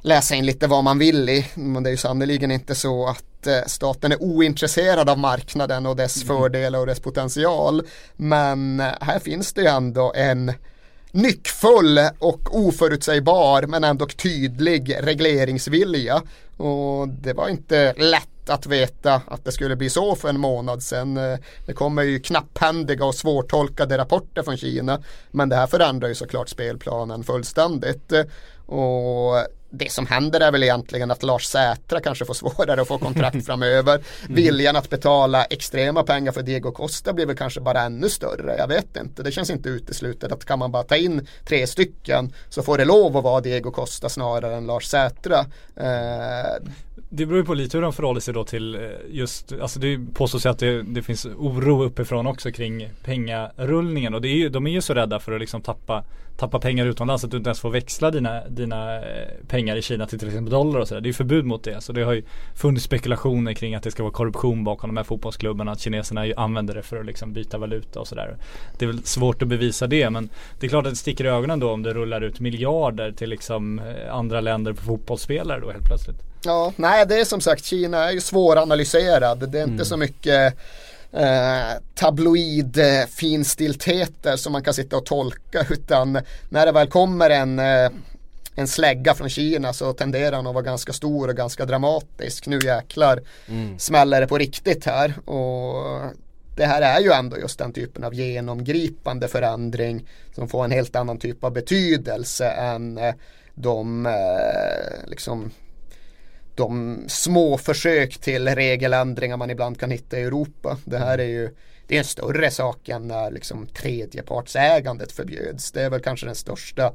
läsa in lite vad man vill i. Men det är ju sannerligen inte så att eh, staten är ointresserad av marknaden och dess fördelar och dess potential. Men eh, här finns det ju ändå en nyckfull och oförutsägbar men ändå tydlig regleringsvilja. Och det var inte lätt att veta att det skulle bli så för en månad sedan. Eh, Det kommer ju knapphändiga och svårtolkade rapporter från Kina. Men det här förändrar ju såklart spelplanen fullständigt. Eh, Och det som händer är väl egentligen att Lars Sätra kanske får svårare att få kontrakt framöver. Viljan att betala extrema pengar för Diego Costa blir väl kanske bara ännu större. Jag vet inte. Det känns inte uteslutet att kan man bara ta in tre stycken så får det lov att vara Diego Costa snarare än Lars Sätra. Eh, det beror ju på lite hur de förhåller sig då till eh, just, alltså det påstås ju att det, det finns oro uppifrån också kring pengarullningen och det är ju, de är ju så rädda för att liksom tappa, tappa pengar utomlands att du inte ens får växla dina, dina eh, pengar i Kina till till exempel dollar och sådär. Det är ju förbud mot det. Så det har ju funnits spekulationer kring att det ska vara korruption bakom de här fotbollsklubbarna. Att kineserna ju använder det för att liksom byta valuta och sådär. Det är väl svårt att bevisa det men det är klart att det sticker i ögonen då om det rullar ut miljarder till liksom eh, andra länder på fotbollsspelare då helt plötsligt. Ja, nej det är som sagt Kina är ju svåranalyserad. Det är inte så mycket eh, tabloid finstiltheter som man kan sitta och tolka utan när det väl kommer en eh, en slägga från Kina så tenderar han att vara ganska stor och ganska dramatisk. Nu jäklar smäller det på riktigt här. Och det här är ju ändå just den typen av genomgripande förändring som får en helt annan typ av betydelse än eh, de eh, liksom de små försök till regeländringar man ibland kan hitta i Europa. Det här är ju det är en större sak än när liksom tredjepartsägandet förbjöds. Det är väl kanske den största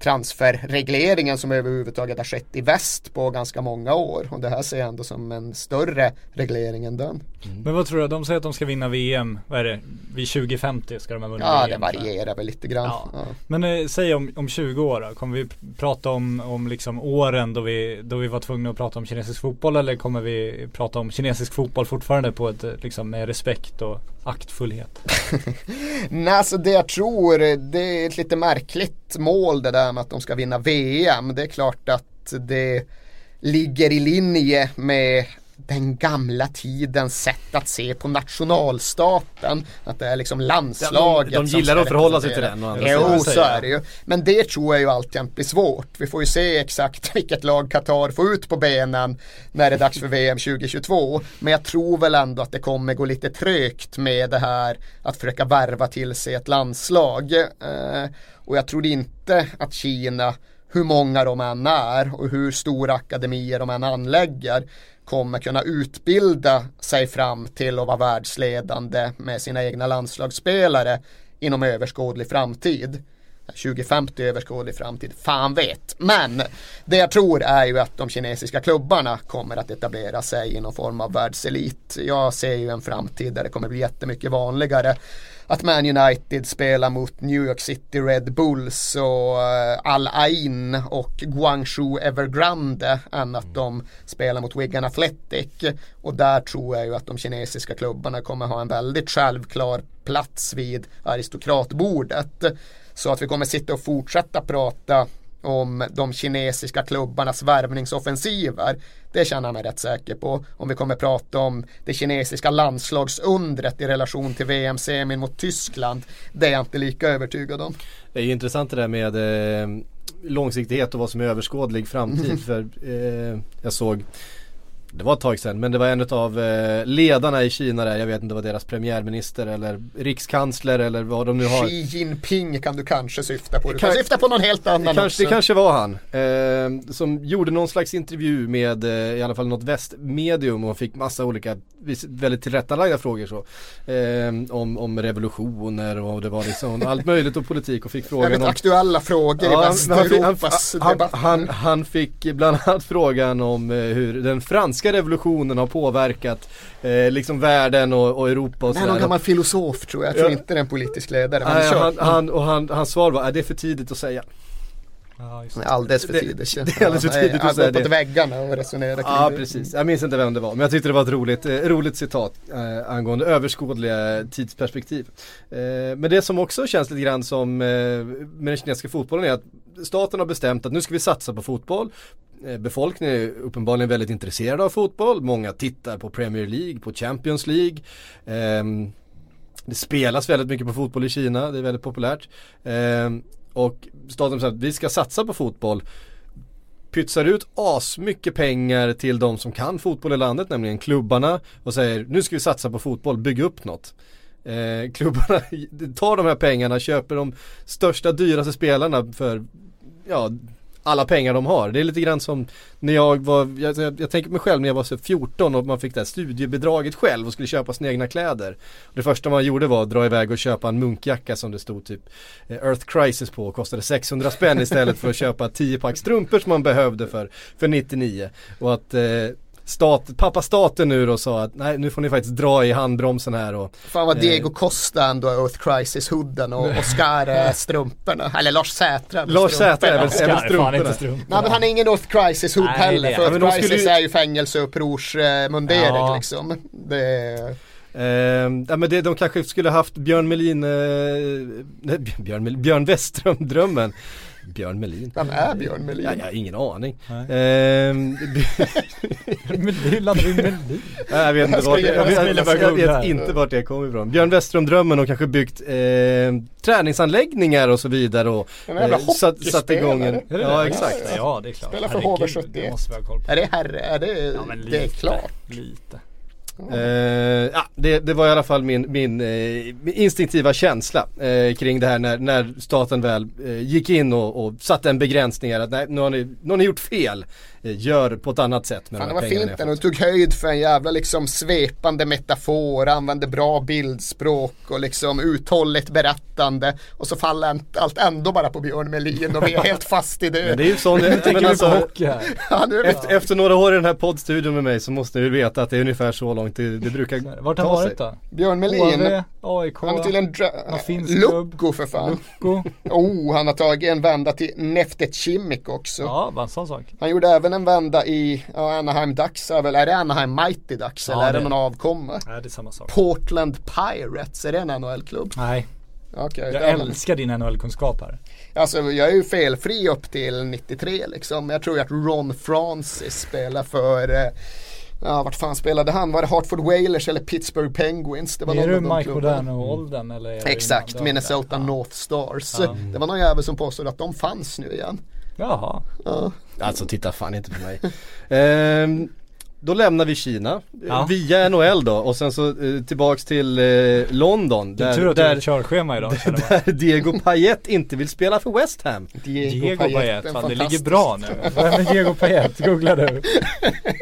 transferregleringen som överhuvudtaget har skett i väst på ganska många år. Och det här ser jag ändå som en större reglering än den. Men vad tror du? De säger att de ska vinna VM, vad är det? Vid 2050 ska de ha vunnit Ja, VM. det tror jag. varierar väl lite grann. Ja. Ja. Men eh, säg om, om 20 år då, kommer vi prata om, om liksom åren då vi, då vi var tvungna att prata om kinesisk fotboll eller kommer vi prata om kinesisk fotboll fortfarande på ett, eh, liksom med respekt och aktfullhet? Nej, alltså det jag tror, det är ett lite märkligt mål det där med att de ska vinna VM. Det är klart att det ligger i linje med den gamla tidens sätt att se på nationalstaten. Att det är liksom landslaget Ja, de- de gillar att förhålla sig till den. Jo, så är det ju. Men det tror jag ju alltjämt blir svårt. Vi får ju se exakt vilket lag Qatar får ut på benen när det är dags för VM 2022. Men jag tror väl ändå att det kommer gå lite trögt med det här att försöka värva till sig ett landslag. Eh, och jag tror inte att Kina hur många de än är och hur stora akademier de än anlägger kommer kunna utbilda sig fram till att vara världsledande med sina egna landslagsspelare inom överskådlig framtid. 2050 överskådlig framtid, fan vet. Men det jag tror är ju att de kinesiska klubbarna kommer att etablera sig i någon form av världselit. Jag ser ju en framtid där det kommer bli jättemycket vanligare att Man United spelar mot New York City Red Bulls och eh, Al Ain och Guangzhou Evergrande än att de spelar mot Wigan Athletic. Och där tror jag ju att de kinesiska klubbarna kommer ha en väldigt självklar plats vid aristokratbordet. Så att vi kommer sitta och fortsätta prata om de kinesiska klubbarnas värvningsoffensiver. Det känner jag mig rätt säker på. Om vi kommer prata om det kinesiska landslagsundret i relation till VM-semin mot Tyskland. Det är jag inte lika övertygad om. Det är ju intressant det där med eh, långsiktighet och vad som är överskådlig framtid. för eh, jag såg det var ett tag sedan men det var en av eh, ledarna i Kina där, jag vet inte vad deras premiärminister eller rikskansler eller vad de nu har. Xi Jinping kan du kanske syfta på. Du Kan- kan syfta på någon helt annan kanske, också. det kanske var han. Eh, som gjorde någon slags intervju med eh, i alla fall något västmedium och fick massa olika väldigt tillrättalagda frågor så. Eh, om, om revolutioner och det var liksom allt möjligt och politik och fick frågan om aktuella frågor i Ja, han, han, Västeuropas han, debatt. han, han fick bland annat frågan om eh, hur den franska revolutionen har påverkat eh, liksom världen och, och Europa och Det här är någon sådär. gammal filosof tror jag. Jag tror Ja. inte det är en politisk ledare. Men Nej, han, han, och han, hans svar var, "Äh, det är för tidigt att säga. Ja, just Det är alldeles för Det- tidigt. det är alldeles för tidigt att säga det. på väggarna och resonerat kring Ja det. precis, jag minns inte vem det var men jag tyckte det var ett roligt, eh, roligt citat eh, angående överskådliga tidsperspektiv. Eh, men det som också känns lite grann som eh, med den kinesiska fotbollen är att staten har bestämt att nu ska vi satsa på fotboll. Eh, befolkningen är uppenbarligen väldigt intresserad av fotboll, många tittar på Premier League, på Champions League. Ehm, det spelas väldigt mycket på fotboll i Kina, det är väldigt populärt. Ehm, och staten säger att vi ska satsa på fotboll pytsar ut asmycket pengar till de som kan fotboll i landet, nämligen klubbarna och säger nu ska vi satsa på fotboll, bygg upp något. Eh, klubbarna tar de här pengarna, köper de största, dyraste spelarna för ja, alla pengar de har. Det är lite grann som när jag var, jag, jag, jag tänker mig själv när jag var så 14 och man fick det här studiebidraget själv och skulle köpa sina egna kläder. Det första man gjorde var att dra iväg och köpa en munkjacka som det stod typ eh, Earth Crisis på och kostade 600 spänn istället för att köpa 10 pack strumpor som man behövde för, för 99. Och att eh, stat, pappa staten nu då sa att nej nu får ni faktiskt dra i handbromsen här och Fan vad Diego Costa ändå Earth Crisis-hooden och Oscar eh, strumporna. Eller Lars Sätra. Lars Sätra är väl, strumporna. strumporna. strumporna. Nej men han är ingen Earth Crisis-hood Nej, heller. För Earth Crisis ju- är ju fängelseupprorsmundering Ja. liksom. Det är... Eh, ja men det, de kanske skulle haft Björn Melin, eh, nej, Björn, Björn Westström drömmen. Björn Melin. Vem är Björn Melin? Ja, jag har ingen aning. Ehm, Melin, landar vi Melin? Nej, jag vet inte Jag vart, ska- jag, jag vet, jag, jag inte vart det kommer ifrån. Björn Westström drömmen och kanske byggt eh, träningsanläggningar och så vidare och En jävla eh, satt, satt igång en, ja exakt. Ja det är klart. Spelar för Herregud, HV71. Det måste vi ha koll på. Är det herre? Är det, Ja, men det är lite, klart. Lite. Eh, ja, det, det var i alla fall min, min, eh, instinktiva känsla eh, kring det här när, när staten väl eh, gick in och, och satte en begränsning här att nej, nu har ni, nu har ni gjort fel. Eh, gör på ett annat sätt med Fan, de det här var pengarna fint ni när har de fått. tog höjd för en jävla liksom svepande metafor, använde bra bildspråk och liksom uthålligt berättande och så faller allt ändå bara på Björn Melin och vi är helt fast i det. Men det är ju sån, Nu men tänker vi på alltså, hockey här. ja, nu är vi, efter, efter några år i den här poddstudion med mig så måste ni ju veta att det är ungefär så långt det, det brukar Vart har han ta sig. varit då? Björn Melin, HV, AIK, han är till en. Lukko för fan. Go. Oh, han har tagit en vända till Neftetjimik också. Ja, bara en sån sak. Han gjorde även en vända i ja, Anaheim Ducks, är väl, är det Anaheim Mighty Ducks Ja, eller är det det- någon avkomma? Nej det är samma sak. Portland Pirates, är det en NHL-klubb? Nej, Okej, jag älskar din NHL-kunskap här. Alltså jag är ju felfri upp till 93 liksom. Jag tror ju att Ron Francis spelar för eh, Ja, vart fan spelade han? Var det Hartford Whalers eller Pittsburgh Penguins? Det var Är du av de Mike. Modano-åldern eller? är det Exakt? Minnesota Ja. North Stars. Ja. Det var någon jävel som påstod att de fanns nu igen. Jaha. Ja. Alltså titta fan inte på mig. Ehm, då lämnar vi Kina eh, Ja. via NHL då och sen så eh, tillbaks till eh, London där, tur att du har där, ett körschema idag man. där Diego Payet inte vill spela för West Ham. Diego Payet, Payet, fan det ligger bra nu. Vem är Diego Payet? Googla du.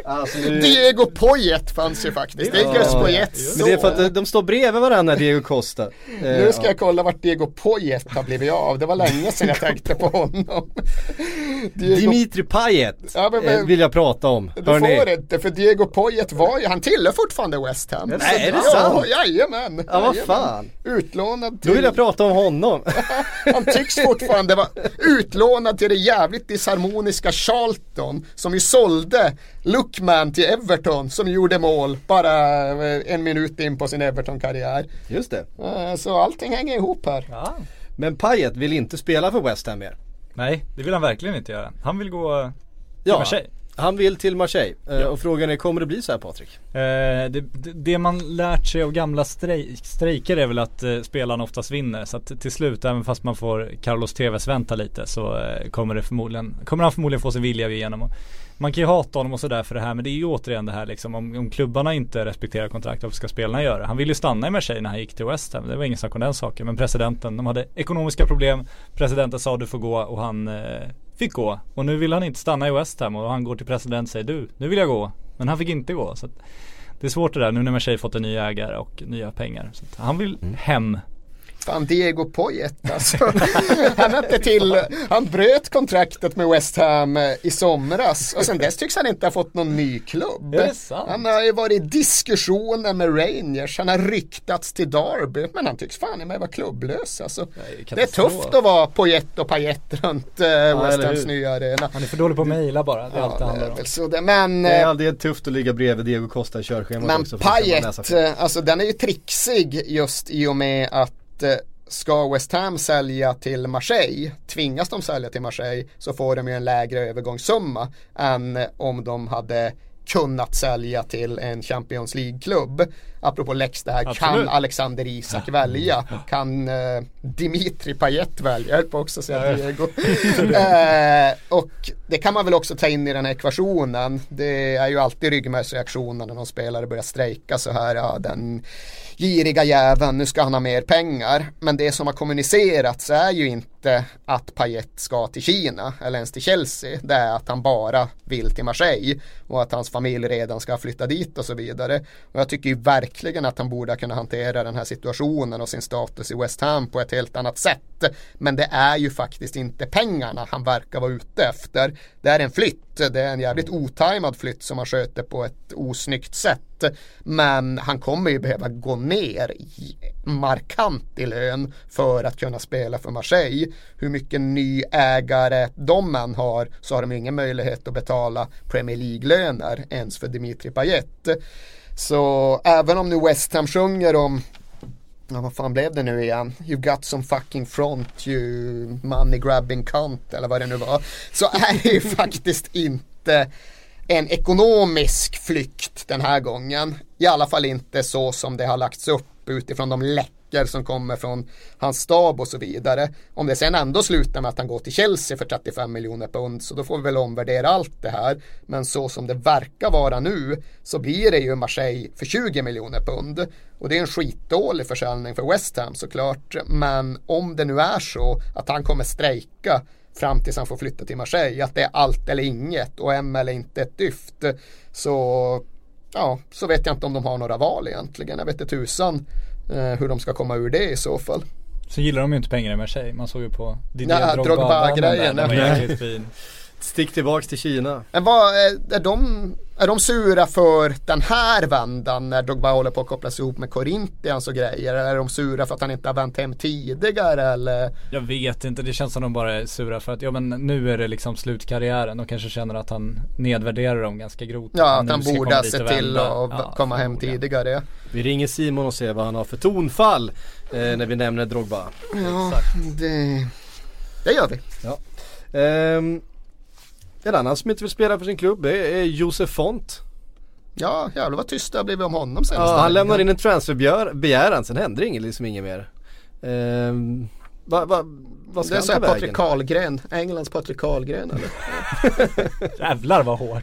Alltså, nu- Diego Poyet fanns ju faktiskt. Det är Ja, Gus ja. Poyets Men det är för att de, de står bredvid varandra Diego Costa. Eh, Nu ska ja. jag kolla vart Diego Poyet har blivit av. Det var länge sedan jag tänkte på honom. Diego Dimitri Payet Ja, men- men- eh, vill jag prata om. Du Hörrni. får inte för Diego Poyet var ju, han tillhör fortfarande West Ham. Nej, Så- är det ja, sant? Jajamän. Ja vad jajamän. fan. Utlånad till, Då vill jag prata om honom. han tycks fortfarande vara utlånad till det jävligt disharmoniska Charlton som ju sålde Lookman till Everton som gjorde mål bara eh, en minut in på sin Everton-karriär. Just det. Eh, Så allting hänger ihop här. Ja. Men Payet vill inte spela för West Ham mer. Nej, det vill han verkligen inte göra. Han vill gå till Ja, Marseille. han vill till Marseille. Eh, Och frågan är, kommer det bli så här Patrik? Eh, det, det, man lärt sig av gamla strej, strejker är väl att eh, spelarna oftast vinner. Så att till slut, även fast man får Carlos Tevez vänta lite så eh, kommer, det förmodligen, kommer han förmodligen få sin vilja igenom. Och man kan ju hata honom och sådär för det här men det är ju återigen det här liksom om, om klubbarna inte respekterar kontrakt, varför ska spelarna göra? Han ville ju stanna i Marseille när han gick till West Ham, det var ingen snack om den saken. Men presidenten, de hade ekonomiska problem, presidenten sa du får gå och han eh, fick gå. Och nu vill han inte stanna i West Ham och han går till president och säger du, nu vill jag gå. Men han fick inte gå. Så det är svårt det där nu när Marseille fått en ny ägare och nya pengar. Han vill hem. Fan Diego Poyet alltså. han, hade till, han bröt kontraktet med West Ham eh, i somras och sen dess tycks han inte ha fått någon ny klubb. Är det sant? Han har ju varit i diskussioner med Rangers, han har ryktats till Derby men han tycks fan i mig vara klubblös alltså. Det är tufft att vara Poyet och Payet runt eh, West eller Hams nya arena. Han är för dålig på att mejla bara, det är allt det Ja, det handlar är om. så det. Men, Det är eh, aldrig tufft att ligga bredvid Diego Costa i körschemat men också. läsa Payet, alltså den är ju trixig just i och med att att eh, ska West Ham sälja till Marseille, tvingas de sälja till Marseille så får de ju en lägre övergångssumma än om de hade kunnat sälja till en Champions League-klubb apropå Lex där, kan Absolut. Alexander Isak välja? Kan eh, Dimitri Payet välja? Jag höll på också att säga Diego. eh, och det kan man väl också ta in i den här ekvationen. Det är ju alltid ryggmärgsreaktionen när någon spelare börjar strejka så här, ja den giriga jäveln, nu ska han ha mer pengar. Men det som har kommunicerats är ju inte att Payet ska till Kina eller ens till Chelsea. Det är att han bara vill till Marseille och att hans familj redan ska flytta dit och så vidare. Och jag tycker ju verkligen att han borde kunna hantera den här situationen och sin status i West Ham på ett helt annat sätt. Men det är ju faktiskt inte pengarna han verkar vara ute efter. Det är en flytt. Det är en jävligt otajmad flytt som han sköter på ett osnyggt sätt. Men han kommer ju behöva gå ner i- markant i lön för att kunna spela för Marseille. Hur mycket ny ägare de än har så har de ingen möjlighet att betala Premier League-löner ens för Dimitri Payet. Så även om nu West Ham sjunger om Ja, vad fan blev det nu igen? You got some fucking front, you money grabbing cunt eller vad det nu var. Så är det ju faktiskt inte en ekonomisk flykt den här gången. I alla fall inte så som det har lagts upp utifrån de läckor som kommer från hans stab och så vidare. Om det sen ändå slutar med att han går till Chelsea för 35 miljoner pund så då får vi väl omvärdera allt det här. Men så som det verkar vara nu så blir det ju Marseille för 20 miljoner pund. Och det är en skitdålig försäljning för West Ham såklart. Men om det nu är så att han kommer strejka fram tills han får flytta till Marseille. Att det är allt eller inget och M eller inte ett dyft. Så ja, så vet jag inte om de har några val egentligen. Jag vet inte tusan hur de ska komma ur det i så fall. Så gillar de ju inte pengar i Marseille. Man såg ju på Didier Ja, Drogba Drogba-grejen, Den var ja. jäkligt fin. Stick tillbaks till Kina. Men vad, är, är, de, är de sura för den här vändan när Drogba håller på att kopplas ihop med Corinthians och grejer? Eller är de sura för att han inte har vänt hem tidigare eller? Jag vet inte, det känns som de bara är sura för att ja men nu är det liksom slutkarriären och kanske känner att han nedvärderar dem ganska grovt. Ja, att han borde och till att Ja, komma hem tidigare. Vi ringer Simon och ser vad han har för tonfall eh, när vi nämner Drogba. Ja, det, det gör vi. Ehm, en annan som inte vill spela för sin klubb är, är Josef Font. Ja, jävlar vad tyst det har blivit om honom senaste Ja, han lämnar in en transferbegäran, sen händer inget, liksom inget mer. Ehm, va, va, vad ska Det är han så ta här vägen? Patrik Karlgren, Englands Patrik Karlgren eller? Jävlar vad hårt.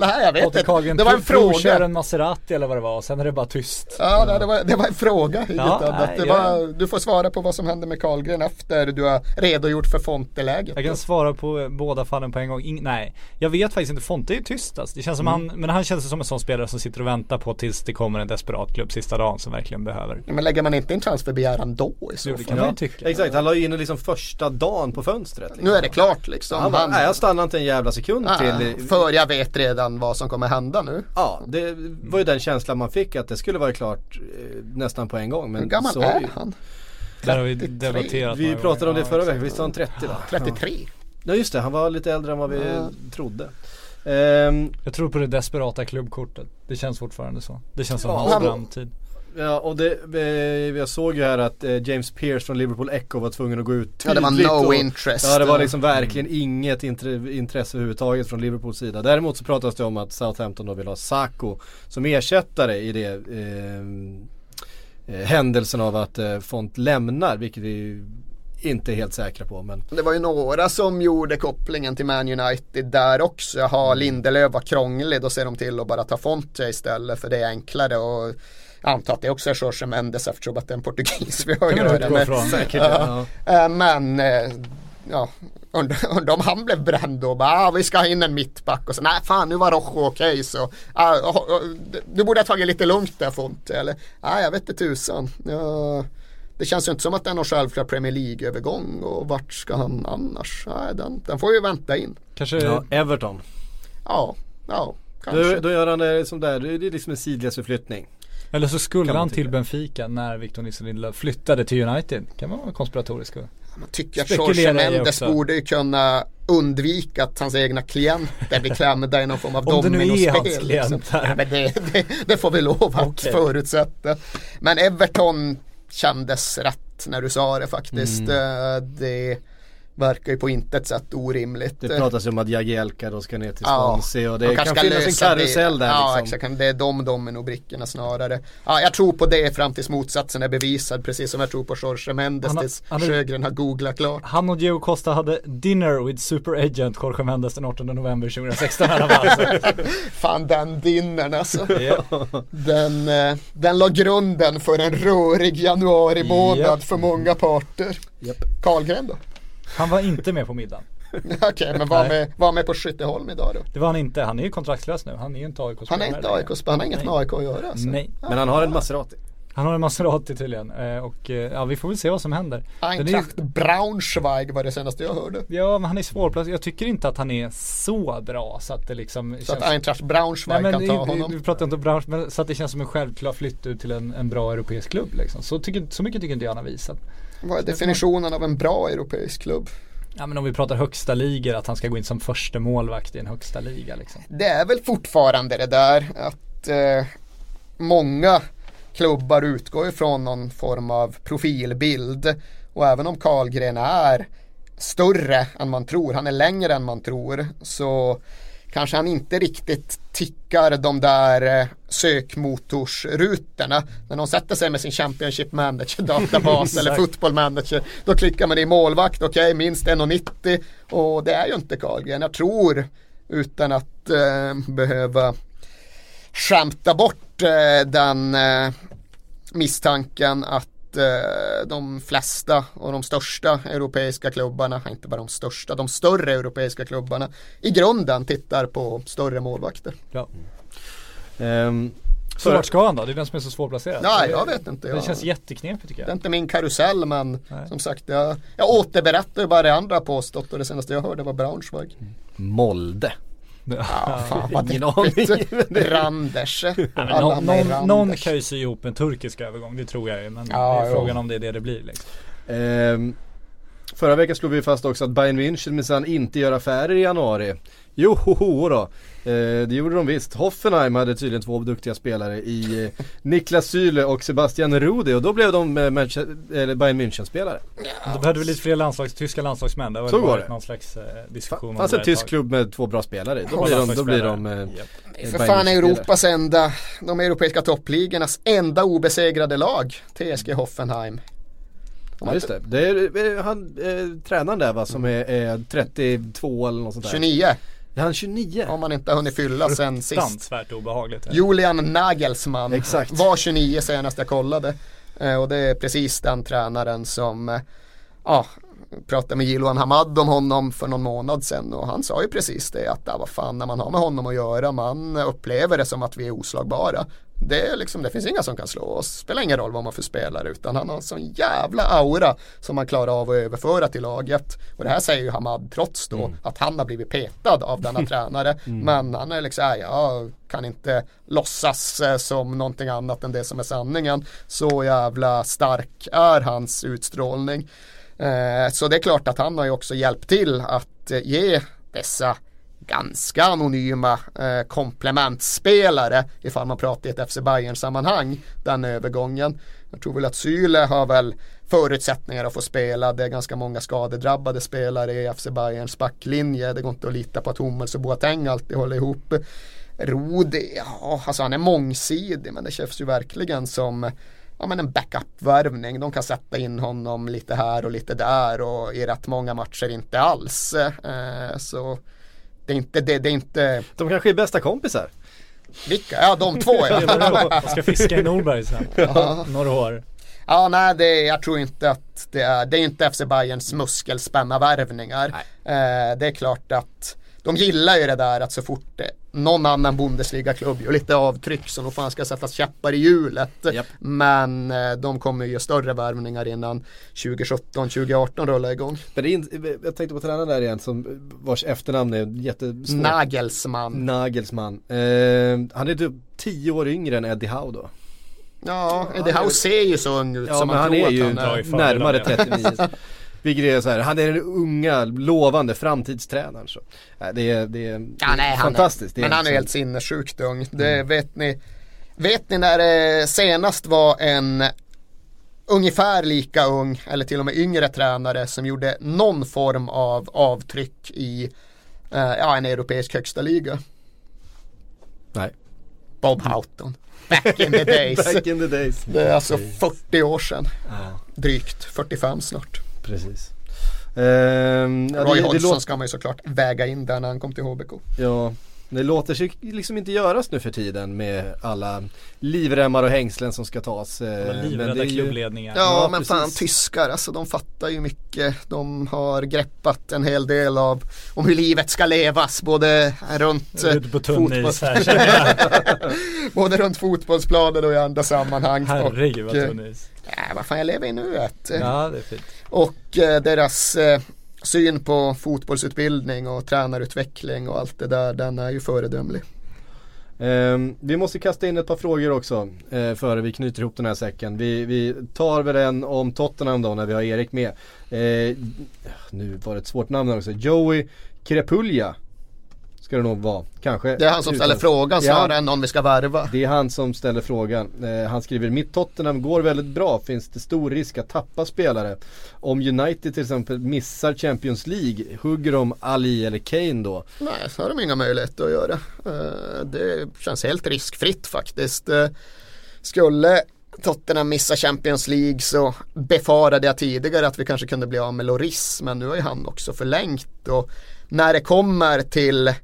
Nej jag vet Patrik Det var en fråga. en Maserati eller vad det var och sen är det bara tyst. Ja, nej, det, var, det var en fråga, inget Ja, annat. nej, var, du får svara på vad som hände med Karlgren efter du har redogjort för Fonte-läget. Jag kan svara på eh, båda fallen på en gång. Ing- nej, jag vet faktiskt inte. Fonte är ju tyst alltså. Det känns som Mm. han, men han känns som en sån spelare som sitter och väntar på tills det kommer en desperat klubb sista dagen som verkligen behöver. Men lägger man inte in transferbegäran då i så Jo, det fall? kan man ju tycka. Exakt, han la ju in den liksom första dagen på fönstret. Liksom. Nu är det klart liksom. Han bara, Han- nej jag stannar inte en jävla sekund Ah, till. För jag vet redan vad som kommer hända nu. Ja, det var ju den känslan man fick att det skulle vara klart eh, nästan på en gång. Men Hur gammal så är han? Där har vi 33. debatterat Vi pratade om gånger. det förra Ja, veckan, visst var han 30 då? 33. Ja just det, han var lite äldre än vad vi Ja. trodde. Ehm, Jag tror på det desperata klubbkortet. Det känns fortfarande så. Det känns som Ja, hans han- framtid. Ja och det, eh, jag såg ju här att eh, James Pierce från Liverpool Echo var tvungen att gå ut Ja det var no och, interest. Ja det var liksom verkligen inget intre, intresse överhuvudtaget från Liverpools sida. Däremot så pratas det om att Southampton då vill ha Sacco som ersättare i det eh, eh, händelsen av att eh, Font lämnar, vilket vi inte är helt säkra på. Men Det var ju några som gjorde kopplingen till Man United där också. Jaha, Lindelöf var krånglig, då ser de till att bara ta Fonte istället för det är enklare och jag antar att det också är Jorge Mendes eftersom att det är en portugis vi har utgå med. från. säkert Ja. ja. Eh, Men eh, ja, undrar om han blev bränd och bara ah, vi ska ha in en mittback och så nej fan nu var Rojo okej så ah, oh, oh, du borde ha tagit lite lugnt där Fonte eller nej jag vet inte tusan. Ja, det känns ju inte som att det är någon självklar Premier League-övergång och vart ska han annars? Nej, den, den får ju vänta in. Kanske ja, Everton. Ja, ja, kanske. Då, då gör han det som där, det är liksom en sidledsförflyttning. Eller så skulle han till. Benfica när Victor Nilsson Lindelöf flyttade till United. Kan man vara konspiratorisk? och- Man tycker att Jorge Mendes borde ju kunna undvika att hans egna klienter blir klämda i någon form av Om det nu är dominospel. hans liksom. klienter. Ja, det, det, det får vi lov att Okej. förutsätta. Men Everton kändes rätt när du sa det faktiskt. Mm. Eh, Det, verkar ju på intet sätt orimligt. Det pratas ju om att Jagielka då ska ner till Ja, Swansea och de det kanske kan finnas en lösa det. karusell där Ja liksom. exakt, det är de dominobrickorna snarare. Ja, jag tror på det fram tills motsatsen är bevisad precis som jag tror på Jorge Mendes Han har- tills han har- Sjögren har googlat klart. Han och Diego Costa hade dinner with super agent Jorge Mendes den 18 november 2016 i alla Fan den dinnern alltså. Ja. Den, eh, den la grunden för en rörig januari månad Japp. för många parter. Japp. Karlgren då? Han var inte med på middagen. Okej, men var med, var med på Skytteholm idag då? Det var han inte, han är ju kontraktslös nu. Han är ju inte AIK Han är inte AIK, han har inget med AIK att göra alltså. Nej, Men han har en Maserati. han har en Maserati tydligen. Eh, Och eh, ja, vi får väl se vad som händer. Den är- Eintracht Braunschweig var det senaste jag hörde. Ja, men han är svårplacerad. Jag tycker inte att han är så bra så att det liksom Så att Eintracht Braunschweig Nej, kan ta i- honom. Vi pratar inte om bransch, men så att det känns som en självklar flytt ut till en, en bra europeisk klubb liksom. Så, tycker, så mycket tycker inte jag han har visat. Vad är definitionen av en bra europeisk klubb? Ja men om vi pratar högsta ligor, att han ska gå in som första målvakt i en högsta liga liksom. Det är väl fortfarande det där att eh, många klubbar utgår ifrån någon form av profilbild. Och även om Karlgren är större än man tror, han är längre än man tror, så kanske han inte riktigt tickar de där eh, sökmotorsrutorna. När någon sätter sig med sin Championship Manager databas eller. Football Manager, då klickar man i målvakt, okej minst 1,90 och det är ju inte Karlgren. Jag tror utan att eh, behöva skämta bort eh, den eh, misstanken att de flesta och de största europeiska klubbarna, inte bara de största, de större europeiska klubbarna i grunden tittar på större målvakter. Ja. Ehm, Så vart ska han då? Det är den som är så svårplacerad. Nej, jag vet inte. Det Jag, känns jätteknepigt tycker det är jag. inte min karusell men Nej. som sagt jag, jag återberättar ju bara det andra påstått och det senaste jag hörde var Braunschweig. Molde. Ja, fan vad Ingen deppigt. aning. Randers. Ja, någon, någon, någon kan ju sy ihop en turkisk övergång, det tror jag ju. Men Ja, det är jo. frågan om det är det det blir liksom. Ehm, förra veckan slog vi fast också att Bayern München minsann inte gör affärer i januari. Jo, ho, ho, då. Eh, det gjorde de visst. Hoffenheim hade tydligen två duktiga spelare i eh, Niklas Syle och Sebastian Rudi och då blev de eh, Bayern München-spelare. Då behövde vi lite fler landslags, tyska landslagsmän. Det Så går varit det. någon slags eh, diskussion fanns det en tysk klubb med två bra spelare i. Då blir de, då blir de eh, är för fan. Europas enda, de europeiska toppligornas enda obesegrade lag, TSG Hoffenheim. Ja just det. Det är eh, han, eh, tränaren där va som är, är 32 eller något sånt där. 29, Är han 29? om man inte har hunnit fylla sen sist. Obehagligt. Julian Nagelsmann Exakt. var 29 senast jag kollade. Eh, och det är precis den tränaren som, eh, ja, pratade med Jiloan Hamad om honom för någon månad sedan och han sa ju precis det att, ja, vad fan när man har med honom att göra, man upplever det som att vi är oslagbara. Det, är liksom, det finns inga som kan slå oss, spelar ingen roll vad man för spelare utan han har en sån jävla aura som man klarar av att överföra till laget. Och det här säger ju Hamad trots då att han har blivit petad av denna tränare. Men han är liksom, "Nej, jag kan inte låtsas eh, som någonting annat än det som är sanningen. Så jävla stark är hans utstrålning. Eh, så det är klart att han har ju också hjälpt till att eh, ge dessa ganska anonyma eh, komplementspelare ifall man pratar i ett FC Bayern sammanhang den övergången. Jag tror väl att Syle har väl förutsättningar att få spela. Det är ganska många skadedrabbade spelare i FC Bayerns backlinje. Det går inte att lita på att Hummels och Boateng alltid håller ihop. Rudi, ja alltså han är mångsidig men det känns ju verkligen som ja, men en backup-värvning. De kan sätta in honom lite här och lite där och i rätt många matcher inte alls. Eh, så det är inte, det, det är inte, De kanske är bästa kompisar. vilka? Ja de två ja. Jag ska fiska i Norberg sen. Några år. Ja, nej, det, jag tror inte att det är, det är inte FC Bayerns muskelspänna värvningar. Eh, det är klart att de gillar ju det där att så fort det, någon annan Bundesliga-klubb gör lite avtryck så nog fan ska sättas käppar i hjulet. Japp. Men eh, de kommer ju göra större värvningar innan 2017-2018 rullar igång. Men det är in, jag tänkte på tränaren där igen som vars efternamn är jättesvårt. Nagelsmann. Nagelsmann. Eh, han är typ 10 år yngre än Eddie Howe då. Ja, Eddie Howe ser ju så ung ut Ja som men man han tror är att ju han drar är. ju närmare med. 39. Vilket är så här, han är den unga, lovande framtidstränaren. Så. Det är, det är Ja, nej, han fantastiskt. Det Är, men han är liksom- helt sinnessjukt ung. Det vet ni. Vet ni när det senast var en ungefär lika ung eller till och med yngre tränare som gjorde någon form av avtryck i eh, ja, en europeisk högsta liga. Nej. Bob Houghton. Back in the days. Back in the days. Det är alltså 40 år sedan. Drygt 45 snart. Precis. Ehm, ja, Roy det, det Hodgson ska man ju såklart väga in där när han kom till HBK. ja, det låter sig liksom inte göras nu för tiden med alla livremmar och hängslen som ska tas. eh, men livrädda är ju- klubbledningar. Ja, Ja, men precis. fan tyskar alltså de fattar ju mycket. De har greppat en hel del av om hur livet ska levas både runt eh, Ute på tunn fotboll- is här känner jag. Både runt fotbollsplanen och i andra sammanhang. Herregud vad och, eh, tunn is. Ja, vad fan jag lever i nuet. Ja det är fint. Och eh, deras eh, syn på fotbollsutbildning och tränarutveckling och allt det där, den är ju föredömlig. Ehm, vi måste kasta in ett par frågor också eh, före vi knyter ihop den här säcken. Vi, vi tar väl en om Tottenham då när vi har Erik med. Eh, nu var det ett svårt namn också. Joey Krepulja ska det nog vara. Kanske. Det är han som ställer Utan- frågan snarare än om vi ska värva. Det är han som ställer frågan. Eh, han skriver Mitt Tottenham går väldigt bra. Finns det stor risk att tappa spelare? Om United till exempel missar Champions League, hugger de Ali eller Kane då? Nej, så har de inga möjligheter att göra. Eh, Det känns helt riskfritt faktiskt. Eh, Skulle Tottenham missa Champions League så befarade jag tidigare att vi kanske kunde bli av med Loris men nu har ju han också förlängt och när det kommer till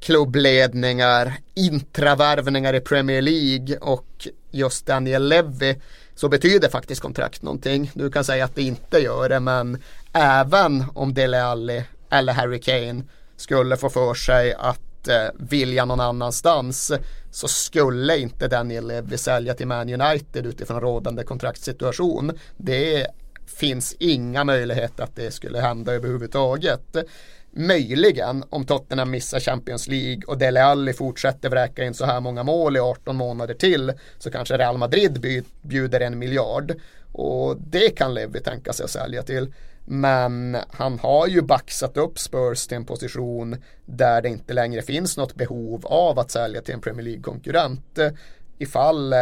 klubbledningar, intravärvningar i Premier League och just Daniel Levy så betyder faktiskt kontrakt någonting. Du kan säga att det inte gör det men även om Dele Alli eller Harry Kane skulle få för sig att eh, vilja någon annanstans så skulle inte Daniel Levy sälja till Man United utifrån rådande kontraktssituation. Det finns inga möjligheter att det skulle hända överhuvudtaget. Möjligen om Tottenham missar Champions League och Dele Alli fortsätter vräka in så här många mål i 18 månader till så kanske Real Madrid bjuder en miljard. Och det kan Levy tänka sig att sälja till. Men han har ju baxat upp Spurs till en position där det inte längre finns något behov av att sälja till en Premier League-konkurrent. Ifall eh,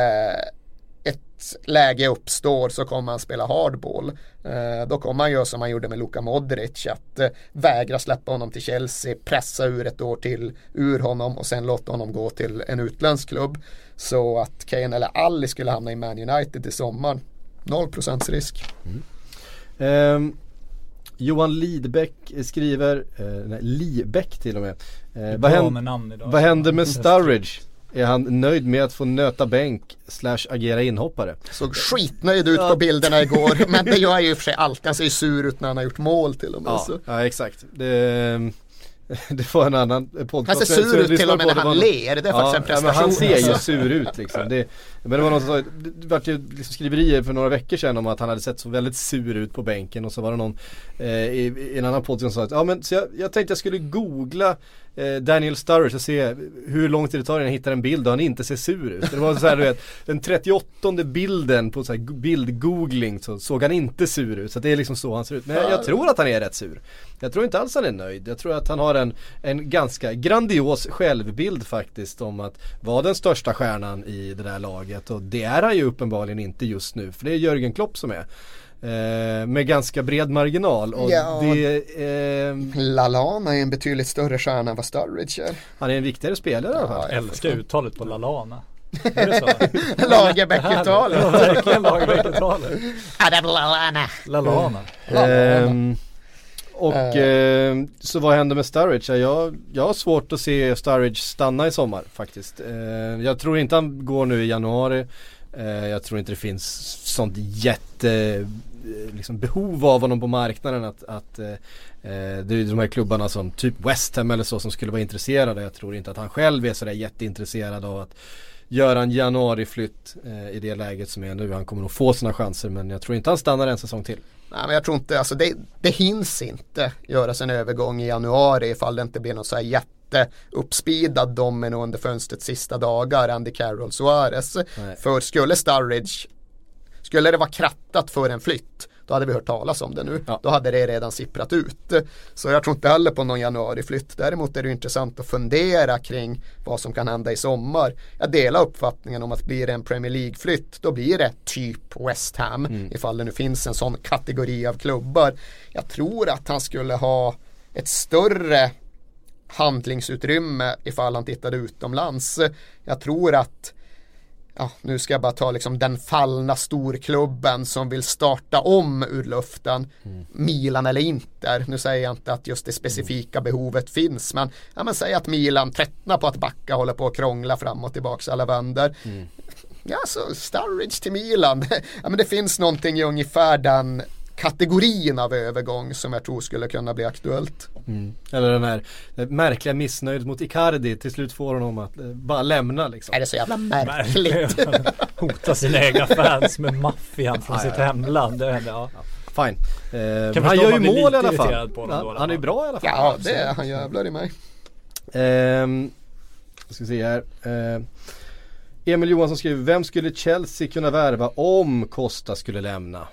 läge uppstår så kommer han spela hardball. Eh, då kommer han göra som han gjorde med Luka Modric. Att eh, vägra släppa honom till Chelsea, pressa ur ett år till ur honom och sen låta honom gå till en utländsk klubb. Så att Kane eller Ali skulle hamna i Man United i sommar. 0% risk. Ehm, Johan Lidbeck skriver, eh, nej Libeck till och med. Eh, vad, händer, vad händer med Sturridge? Är han nöjd med att få nöta bänk slash agera inhoppare? Såg skitnöjd ut på bilderna igår. men det gör han ju för sig alltid. Han ser ju sur ut när han har gjort mål till och med. Ja, så. ja exakt. Det, det var en annan podcast. Han ser sur jag ut till och med när han var ler. Det är faktiskt en ja, men han prestation. ser ju alltså. sur ut liksom. Det, men det var någon som sa, det vart ju liksom skriverier för några veckor sedan om att han hade sett så väldigt sur ut på bänken och så var det någon eh, i, i en annan podd som sa att ja men så jag, jag tänkte jag skulle googla Daniel Sturridge och se hur lång tid det tar innan jag hittar en bild och han inte ser sur ut. Det var så här, du vet, den 38 bilden på så här bildgoogling så såg han inte sur ut. Så det är liksom så han ser ut. Men jag, jag tror att han är rätt sur. Jag tror inte alls han är nöjd. Jag tror att han har en, en ganska grandios självbild faktiskt om att vara den största stjärnan i det där laget. Och det är han ju uppenbarligen inte just nu. För det är Jörgen Klopp som är. Eh, med ganska bred marginal. Och Ja. det, eh, Lalana är en betydligt större stjärna än vad Sturridge är. han är en viktigare spelare i alla fall. Jag älskar uttalet på Lalana. Är det så? Lagerbäck-uttalet. Ja, verkligen Lagerbäck-uttalet. Lalana. Lalana. Ehm, och eh, så vad händer med Sturridge? Ja, Jag, jag har svårt att se Sturridge stanna i sommar faktiskt. Eh, jag tror inte han går nu i januari. Eh, jag tror inte det finns sånt jätte liksom behov av honom på marknaden att, att eh, eh, det är de här klubbarna som typ West Ham eller så som skulle vara intresserade. Jag tror inte att han själv är sådär jätteintresserad av att göra en januariflytt eh, i det läget som är nu. Han kommer nog få sina chanser men jag tror inte han stannar en säsong till. Nej men jag tror inte, alltså det, det hinns inte göras en övergång i januari ifall det inte blir någon så här jätteuppspeedad domino under fönstrets sista dagar, Andy Carroll Suarez. Nej. För skulle Sturridge, skulle det vara krattat för en flytt, då hade vi hört talas om det nu. Ja. Då hade det redan sipprat ut. Så jag tror inte heller på någon januariflytt. Däremot är det intressant att fundera kring vad som kan hända i sommar. Jag delar uppfattningen om att blir det en Premier League-flytt då blir det typ West Ham ifall det nu finns en sån kategori av klubbar. Jag tror att han skulle ha ett större handlingsutrymme ifall han tittade utomlands. Jag tror att Ja, nu ska jag bara ta liksom den fallna storklubben som vill starta om ur luften. Milan eller Inter. Nu säger jag inte att just det specifika behovet finns. Men, ja, men säg att Milan tröttnar på att backa, håller på att krångla fram och tillbaka alla vänder. Ja, så Sturridge till Milan. ja, men det finns någonting i ungefär den kategorin av övergång som jag tror skulle kunna bli aktuellt. Eller den här märkliga missnöjet mot Icardi till slut får honom att eh, bara lämna liksom. Är det så jävla märkligt? Hota sina egna fans med maffian från sitt hemland. Det, ja. Fine. Eh, han gör ju mål i alla fall. då Ja, alla han är fall. bra i alla fall. Ja, det är han jävlar i mig. Ehm, ska se här. Ehm, Emil Johansson skriver, vem skulle Chelsea kunna värva om Costa skulle lämna?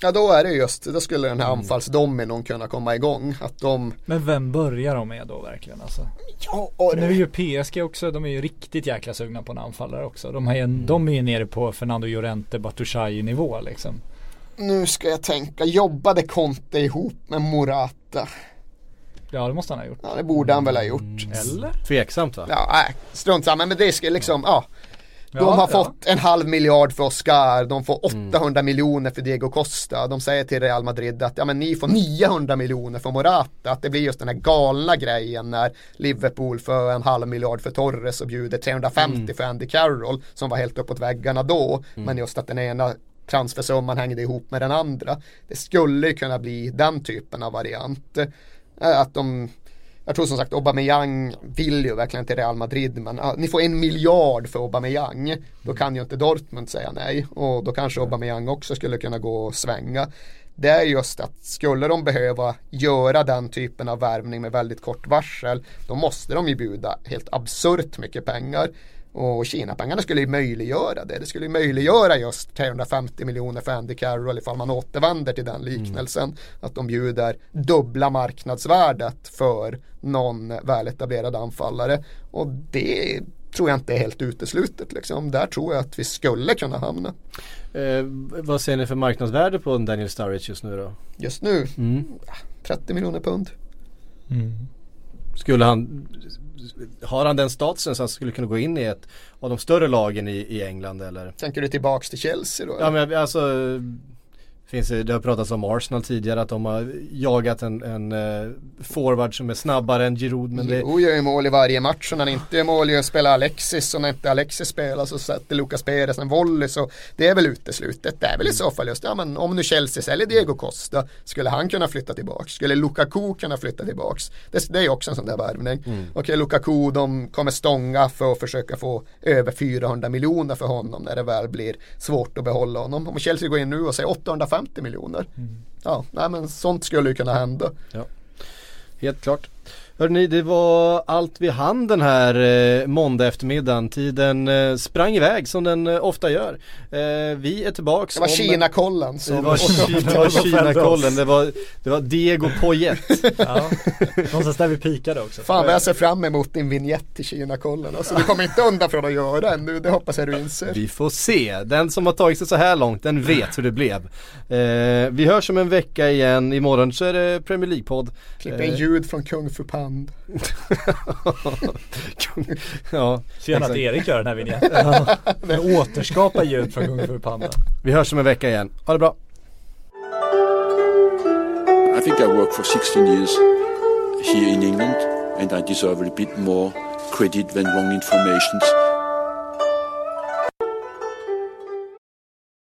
Ja då är det just, då skulle den här anfallsdominon kunna komma igång. Att de, Men vem börjar de med då verkligen alltså? ja, och För nu är ju PSG också, de är ju riktigt jäkla sugna på en anfallare också. De, har ju, en- de är ju nere på Fernando Llorente, Batushai nivå liksom. nu ska jag tänka, jobbade Conte ihop med Morata? Ja det måste han ha gjort. Ja det borde han väl ha gjort. Eller? Tveksamt va? Ja, nej, strunt samma, men det ska liksom, ja. De Ja, har ja. fått en halv miljard för Oscar, de får 800 miljoner för Diego Costa. De säger till Real Madrid att ja, men ni får 900 miljoner för Morata. Att det blir just den här galna grejen när Liverpool för en halv miljard för Torres och bjuder 350 för Andy Carroll som var helt uppåt väggarna då. Men just att den ena transfersumman hängde ihop med den andra. Det skulle kunna bli den typen av variant. Att de jag tror som sagt Aubameyang vill ju verkligen till Real Madrid men ja, ni får en miljard för Aubameyang. Då kan ju inte Dortmund säga nej och då kanske Aubameyang också skulle kunna gå och svänga. Det är just att skulle de behöva göra den typen av värvning med väldigt kort varsel då måste de ju bjuda helt absurt mycket pengar. Och Kina-pengarna skulle ju möjliggöra det. Det skulle ju möjliggöra just 350 miljoner för Andy Carroll ifall man återvänder till den liknelsen. Att de bjuder dubbla marknadsvärdet för någon väletablerad anfallare. Och det tror jag inte är helt uteslutet. Liksom. Där tror jag att vi skulle kunna hamna. Eh, vad ser ni för marknadsvärde på Daniel Sturridge just nu då? Just nu, Mm. 30 miljoner pund. Skulle han, har han den statusen så han skulle kunna gå in i ett av de större lagen i, i England eller? Tänker du tillbaks till Chelsea då? Ja men alltså Finns det, har pratats om Arsenal tidigare att de har jagat en, en eh, forward som är snabbare än Giroud men det, Jo, gör ju mål i varje match och när han inte gör mål gör spelar Alexis och när inte Alexis spelar så sätter Lucas Perez en volley så det är väl uteslutet. Det är väl i så fall just, ja men om nu Chelsea säljer Diego Costa skulle han kunna flytta tillbaks? Skulle Lukaku kunna flytta tillbaks? Det, det är ju också en sån där värvning. Okej, Lukaku de kommer stånga för att försöka få över 400 miljoner för honom när det väl blir svårt att behålla honom. Om Chelsea går in nu och säger 850 miljoner. Ja, nej men sånt skulle ju kunna hända. helt klart. Hörrni, det var allt vi hann den här eh, måndag eftermiddagen. Tiden eh, sprang iväg som den eh, ofta gör. Eh, vi är tillbaks Det var Kina-kollen Det var, Kina-kollen, det var, det var Diego Poyet. Ja. Någonstans där vi pikade också. Fan vad jag ser fram emot din vignett till Kina-kollen. Alltså du kommer inte undan från att göra ännu, det hoppas jag du inser. Vi får se. Den som har tagit sig så här långt, den vet hur det blev. Eh, vi hörs om en vecka igen. Imorgon så är det Premier League-podd. Klippa in ljud från Kung Fu Pand. ja, Så gärna att. Erik gör den här vignetten. Återskapa ljud från Kung Fu Panda. Vi hörs om en vecka igen. Ha det bra. I think I worked for 16 years here in England and I deserve a bit more credit than wrong informations.